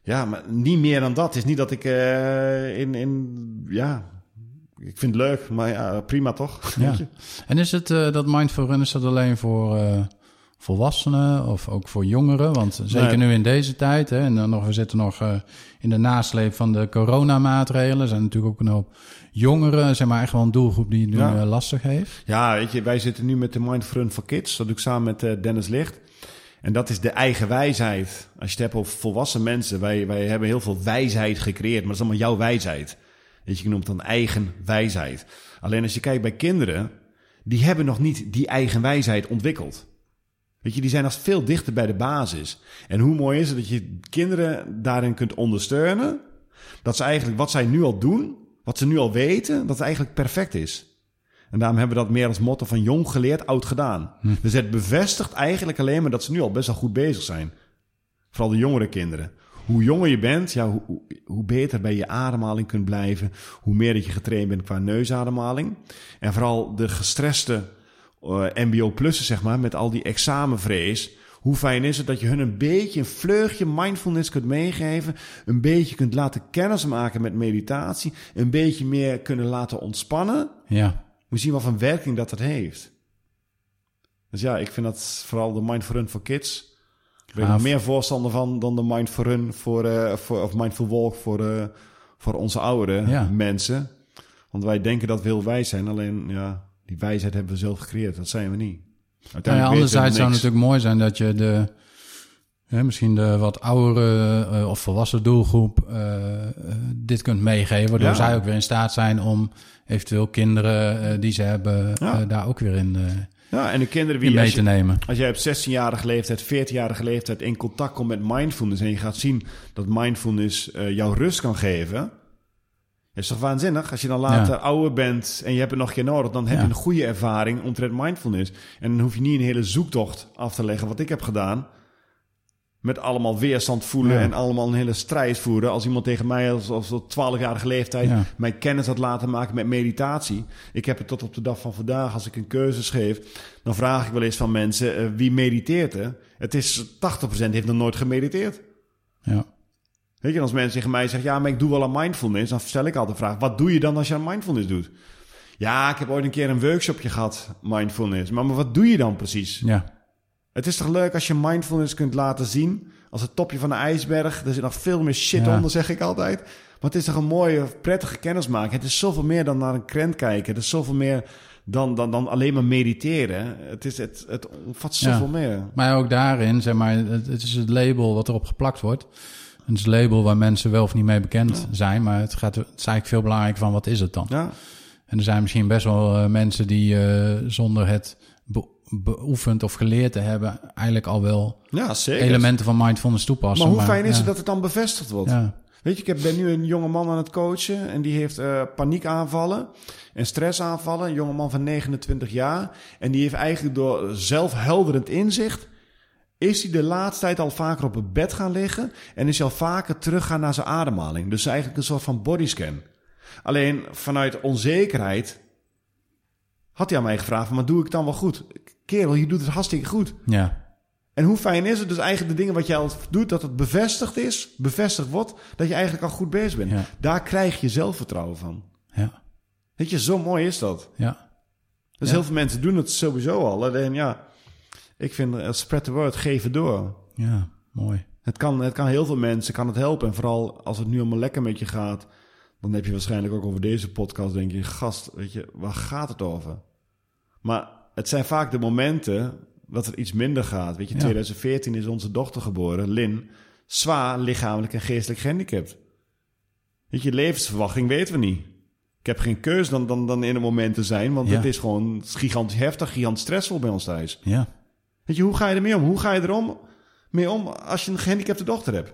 ja, maar niet meer dan dat. Het is niet dat ik eh, in, in, ja, ik vind het leuk, maar ja, prima toch? Ja. En is het eh, dat Mindful Run, is dat alleen voor eh, volwassenen of ook voor jongeren? Want zeker Nee. nu in deze tijd, hè, en dan nog, we zitten nog eh, in de nasleep van de coronamaatregelen. Er zijn natuurlijk ook een hoop jongeren, zeg maar echt wel een doelgroep die het nu Ja. lastig heeft. Ja, weet je, wij zitten nu met de Mindful Run for Kids. Dat doe ik samen met Dennis Licht. En dat is de eigen wijsheid. Als je het hebt over volwassen mensen. Wij, wij hebben heel veel wijsheid gecreëerd, maar dat is allemaal jouw wijsheid. Weet je, je noemt dan eigen wijsheid. Alleen als je kijkt bij kinderen, die hebben nog niet die eigen wijsheid ontwikkeld. Weet je, die zijn als veel dichter bij de basis. En hoe mooi is het dat je kinderen daarin kunt ondersteunen. Dat ze eigenlijk wat zij nu al doen, wat ze nu al weten, dat het eigenlijk perfect is. En daarom hebben we dat meer als motto van jong geleerd, oud gedaan. Dus het bevestigt eigenlijk alleen maar dat ze nu al best wel goed bezig zijn. Vooral de jongere kinderen. Hoe jonger je bent, ja, hoe, hoe- beter bij je ademhaling kunt blijven. Hoe meer dat je getraind bent qua neusademhaling. En vooral de gestreste eh, MBO-plussen, zeg maar, met al die examenvrees. Hoe fijn is het dat je hun een beetje een vleugje mindfulness kunt meegeven. Een beetje kunt laten kennismaken met meditatie. Een beetje meer kunnen laten ontspannen. Ja, Moet zien wat voor werking dat dat heeft. Dus ja, ik vind dat vooral de Mindful Run voor kids. Ik ben er Gaaf. meer voorstander van dan de Mindful Run voor, eh, voor of Mindful Walk voor, eh, voor onze oudere Ja. mensen. Want wij denken dat we heel wijs zijn, alleen ja, die wijsheid hebben we zelf gecreëerd. Dat zijn we niet. Nou ja, we anderzijds zou het natuurlijk mooi zijn dat je de, hè, misschien de wat oudere eh, of volwassen doelgroep dit kunt meegeven. Waardoor Ja. zij ook weer in staat zijn om eventueel kinderen die ze hebben Ja. daar ook weer in, Ja, en de kinderen in wie mee als, te nemen. als jij op 16-jarige leeftijd, 14-jarige leeftijd in contact komt met mindfulness en je gaat zien dat mindfulness eh, jou rust kan geven. is toch waanzinnig? Als je dan later Ja. ouder bent en je hebt het nog een keer nodig, dan heb je een goede ervaring omtrent mindfulness. En dan hoef je niet een hele zoektocht af te leggen, wat ik heb gedaan. Met allemaal weerstand voelen Ja. en allemaal een hele strijd voeren. Als iemand tegen mij als, als op 12-jarige leeftijd Ja. mij kennis had laten maken met meditatie. Ik heb het tot op de dag van vandaag, als ik een keuze schreef, dan vraag ik wel eens van mensen, eh, wie mediteert er? Het is 80% heeft nog nooit gemediteerd. Ja. Weet je, als mensen tegen mij zeggen, ja, maar ik doe wel aan mindfulness, dan stel ik altijd de vraag, wat doe je dan als je aan mindfulness doet? Ja, ik heb ooit een keer een workshopje gehad, mindfulness. Maar, maar wat doe je dan precies? Ja. Het is toch leuk als je mindfulness kunt laten zien als het topje van de ijsberg. Er zit nog veel meer shit Ja. onder, zeg ik altijd. Maar het is toch een mooie, prettige kennismaking. Het is zoveel meer dan naar een krent kijken. Het is zoveel meer dan, dan, dan alleen maar mediteren. Het, is, het, het omvat Ja. zoveel meer. Maar ook daarin, zeg maar, het, het is het label wat erop geplakt wordt. Het is een label waar mensen wel of niet mee bekend zijn. Maar het, gaat, het is eigenlijk veel belangrijker van wat is het dan? Ja, En er zijn misschien best wel eh, mensen die eh, zonder het beoefend of geleerd te hebben... eigenlijk al wel ja zeker. elementen van mindfulness toepassen. maar hoe fijn is ja. het dat het dan bevestigd wordt? Ja, Weet je, ik heb- ben nu een jonge man aan het coachen en die heeft eh, paniekaanvallen en stressaanvallen. Een jonge man van 29 jaar. En die heeft eigenlijk door zelfhelderend inzicht, is hij de laatste tijd al vaker op het bed gaan liggen en is hij al vaker teruggaan naar zijn ademhaling. Dus eigenlijk een soort van bodyscan. Alleen vanuit onzekerheid had hij aan mij gevraagd, maar doe ik dan wel goed? Kerel, je doet het hartstikke goed. ja, En hoe fijn is het dus eigenlijk de dingen wat jij al doet, dat het bevestigd is, bevestigd wordt, dat je eigenlijk al goed bezig bent. Ja. Daar krijg je zelfvertrouwen van. ja, Weet je, zo mooi is dat. ja. Dus Ja. heel veel mensen doen het sowieso al. Alleen ja, ik vind uh, spread the word, het door. ja, mooi. Het kan, het kan heel veel mensen kan het helpen. En vooral als het nu allemaal lekker met je gaat, dan heb je waarschijnlijk ook over deze podcast, denk je, gast, weet je, waar gaat het over? Maar het zijn vaak de momenten dat het iets minder gaat. Weet je, Ja. 2014 is onze dochter geboren, Lin, zwaar lichamelijk en geestelijk gehandicapt. Weet je, levensverwachting weten we niet. Ik heb geen keus dan, dan, dan in een moment te zijn, want Ja. het is gewoon gigantisch heftig, gigantisch stressvol bij ons thuis. Ja, Weet je, hoe ga je ermee om? Hoe ga je erom mee om als je een gehandicapte dochter hebt?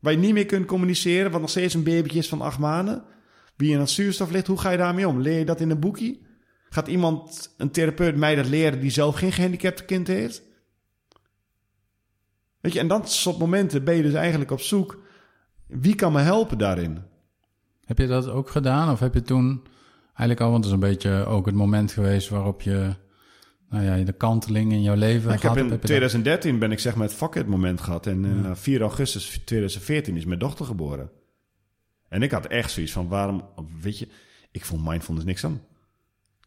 Waar je niet meer kunt communiceren, wat nog steeds een babytje is van acht maanden. Wie in het zuurstof ligt, hoe ga je daarmee om? Leer je dat in een boekje? Gaat iemand, een therapeut, mij dat leren die zelf geen gehandicapte kind heeft? Weet je, en dat soort momenten ben je dus eigenlijk op zoek. Wie kan me helpen daarin? Heb je dat ook gedaan? Of heb je toen eigenlijk al, want het is een beetje ook het moment geweest waarop je, nou ja, de kanteling in jouw leven Nou, ik heb gehad in? Heb dat- 2013 ben ik zeg maar het fuck it moment gehad. En in eh, 4 augustus 2014 is mijn dochter geboren. En ik had echt zoiets van, waarom, weet je, ik vond mindfulness niks aan.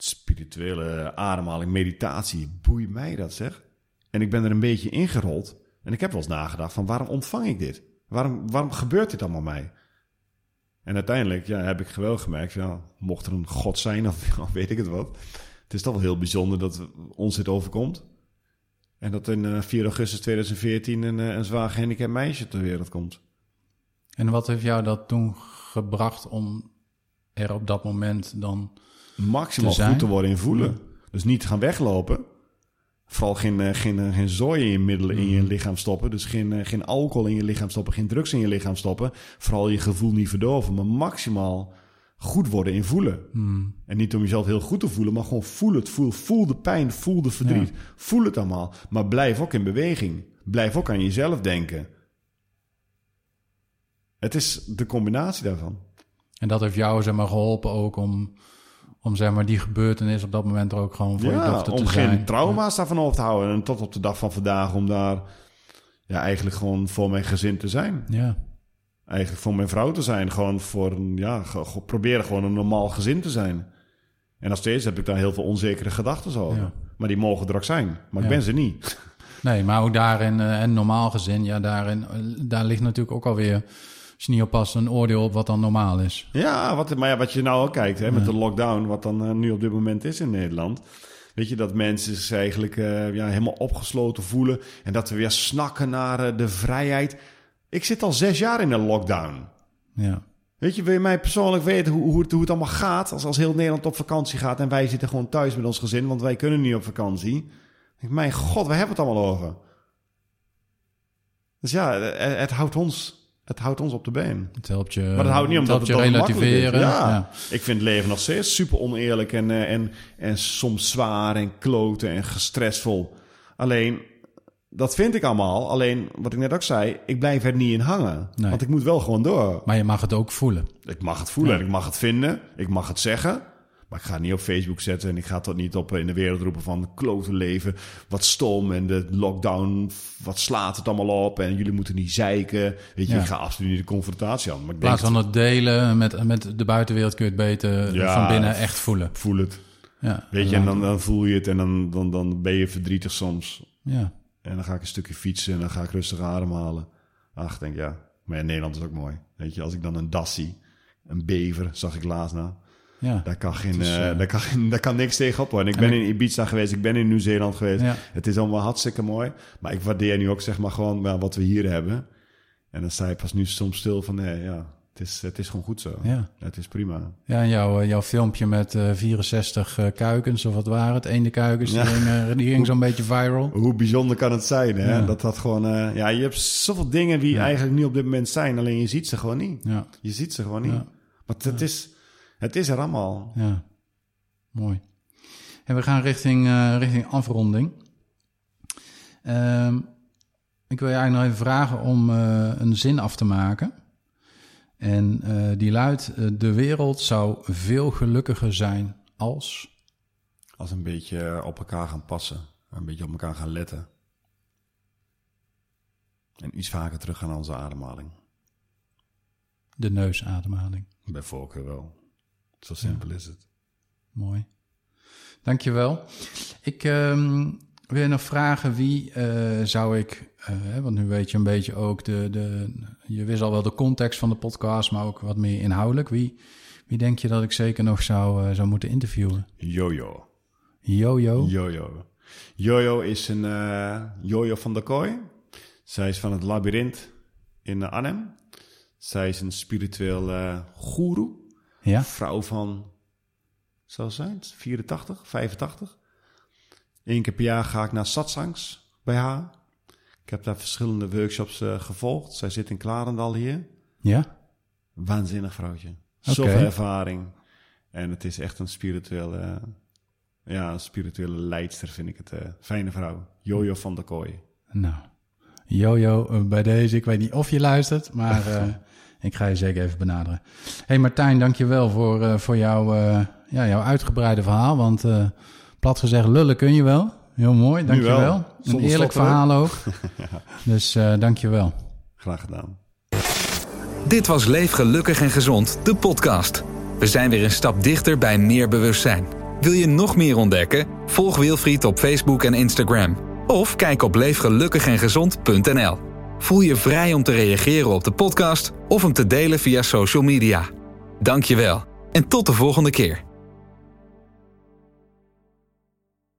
Spirituele ademhaling, meditatie, boeit mij dat zeg. En ik ben er een beetje ingerold. En ik heb wel eens nagedacht van, waarom ontvang ik dit? Waarom, waarom gebeurt dit allemaal mij? En uiteindelijk ja, heb ik wel gemerkt, ja, mocht er een god zijn of, weet ik het wat. Het is toch wel heel bijzonder dat ons dit overkomt. En dat in eh, 4 augustus 2014 een, eh, een zwaar gehandicapt meisje ter wereld komt. En wat heeft jou dat toen gebracht om er op dat moment dan... Maximaal Te goed te worden in voelen. Dus niet gaan weglopen. Vooral geen, eh, geen, eh, geen zooi in je middelen in je lichaam stoppen. Dus geen, eh, geen alcohol in je lichaam stoppen. Geen drugs in je lichaam stoppen. Vooral je gevoel niet verdoven. Maar maximaal goed worden in voelen. Hmm, En niet om jezelf heel goed te voelen. Maar gewoon voel het. Voel, voel de pijn. Voel de verdriet. Voel het allemaal. Maar blijf ook in beweging. Blijf ook aan jezelf denken. Het is de combinatie daarvan. En dat heeft jou zeg maar geholpen ook om, om zeg maar die gebeurtenis op dat moment er ook gewoon voor je dochter te om zijn. geen trauma's daarvan over te houden. En tot op de dag van vandaag om daar ja, eigenlijk gewoon voor mijn gezin te zijn. Ja, Eigenlijk voor mijn vrouw te zijn. Gewoon voor een, ja, ge- proberen gewoon een normaal gezin te zijn. En nog steeds heb ik daar heel veel onzekere gedachten over. Ja. Maar die mogen er ook zijn. Maar ik ben ze niet. nee, maar ook daarin, eh, en normaal gezin, ja, daarin, eh, daar ligt natuurlijk ook alweer, als je niet oppast, een oordeel op wat dan normaal is. Ja, wat, maar ja, wat je nou ook kijkt hè, met de lockdown, wat dan eh, nu op dit moment is in Nederland. Weet je, dat mensen zich eigenlijk eh, ja, helemaal opgesloten voelen. En dat we weer snakken naar eh, de vrijheid. Ik zit al zes jaar in een lockdown. Ja, Weet je, wil je mij persoonlijk weten hoe, hoe, het, hoe het allemaal gaat als, als heel Nederland op vakantie gaat en wij zitten gewoon thuis met ons gezin, want wij kunnen niet op vakantie. Ik mijn god, waar hebben we het allemaal over? Dus ja, het, het houdt ons het houdt ons op de been. Het helpt je, Maar dat houdt niet omdat het je relativeren. Ja. Ja. Ik vind het leven nog steeds super oneerlijk en, eh, en, en soms zwaar en kloten en gestressvol. Alleen, dat vind ik allemaal. Alleen, wat ik net ook zei, ik blijf er niet in hangen. Nee. Want ik moet wel gewoon door. Maar je mag het ook voelen. Ik mag het voelen Ja. en ik mag het vinden. Ik mag het zeggen. Maar ik ga het niet op Facebook zetten en ik ga ook niet op eh, in de wereld roepen van klote leven. Wat stom en de lockdown, wat slaat het allemaal op en jullie moeten niet zeiken. Weet je, Ja. ik ga absoluut niet de confrontatie aan. Maar ik denk, plaats van het delen met, met de buitenwereld kun je het beter Ja. van binnen echt voelen. voel het. Ja, Weet je, en dan, dan voel je het en dan, dan, dan ben je verdrietig soms. Ja, En dan ga ik een stukje fietsen en dan ga ik rustig ademhalen. Ach, denk ja. Maar Nederland is ook mooi. Weet je, als ik dan een das zie, een bever, zag ik laatst nou. Ja. Daar kan, geen, is, eh, eh, daar, kan, geen- daar kan niks tegen op hoor. En ik En ben ik- in Ibiza geweest, ik ben in Nieuw-Zeeland geweest. Ja. Het is allemaal hartstikke mooi. Maar ik waardeer nu ook zeg maar gewoon wat we hier hebben. En dan sta je pas nu soms stil van nee, ja, het is, het is gewoon goed zo. Ja. Het is prima. Ja, en jouw, eh, jouw filmpje met eh 64 eh, kuikens, of wat waren het? Eende kuikens, Ja. die ging, die ging zo'n beetje viral. Hoe bijzonder kan het zijn, hè? Ja. Dat dat gewoon... ja, je hebt zoveel dingen die eigenlijk nu op dit moment zijn. Alleen je ziet ze gewoon niet. Ja, Je ziet ze gewoon niet. Ja. Maar het, is, het is er allemaal. ja. Mooi. En we gaan richting, eh, richting afronding. Ehm, ik wil je eigenlijk nog even vragen om eh, een zin af te maken. En eh, die luidt: De wereld zou veel gelukkiger zijn als. Als een beetje op elkaar gaan passen. Een beetje op elkaar gaan letten. En iets vaker terug gaan naar onze ademhaling. De neusademhaling. Bij voorkeur wel. Zo simpel is het. Mooi. Dankjewel. Ik ehm, wil je nog vragen wie eh, zou ik, eh, want nu weet je een beetje ook de, de, je wist al wel de context van de podcast, maar ook wat meer inhoudelijk. Wie, wie denk je dat ik zeker nog zou, eh, zou moeten interviewen? Jojo. Jojo? Jojo. Jojo is een Jojo van der Kooi. Zij is van het labyrint in Arnhem. Zij is een spiritueel goeroe. Ja? Vrouw van, zou het zijn, 84, 85. Eén keer per jaar ga ik naar satsangs bij haar. Ik heb daar verschillende workshops eh, gevolgd. Zij zit in Klarendal hier. Ja? Waanzinnig vrouwtje. Oké. Zoveel ervaring. En het is echt een spirituele, ja, een spirituele leidster, vind ik het. eh, fijne vrouw. Jojo van der Kooi. Nou, Jojo, eh, bij deze, ik weet niet of je luistert, maar ik ga je zeker even benaderen. hey Martijn, dankjewel voor, eh voor jouw, eh, ja, jouw uitgebreide verhaal, want eh, plat gezegd, lullen kun je wel. Heel mooi, Nu wel, dankjewel. Een eerlijk verhaal ook. Dus eh dankjewel. Graag gedaan. Dit was Leef Gelukkig en Gezond, de podcast. We zijn weer een stap dichter bij meer bewustzijn. Wil je nog meer ontdekken? Volg Wilfried op Facebook en Instagram. Of kijk op leefgelukkigengezond.nl. Voel je vrij om te reageren op de podcast of hem te delen via social media. Dankjewel en tot de volgende keer.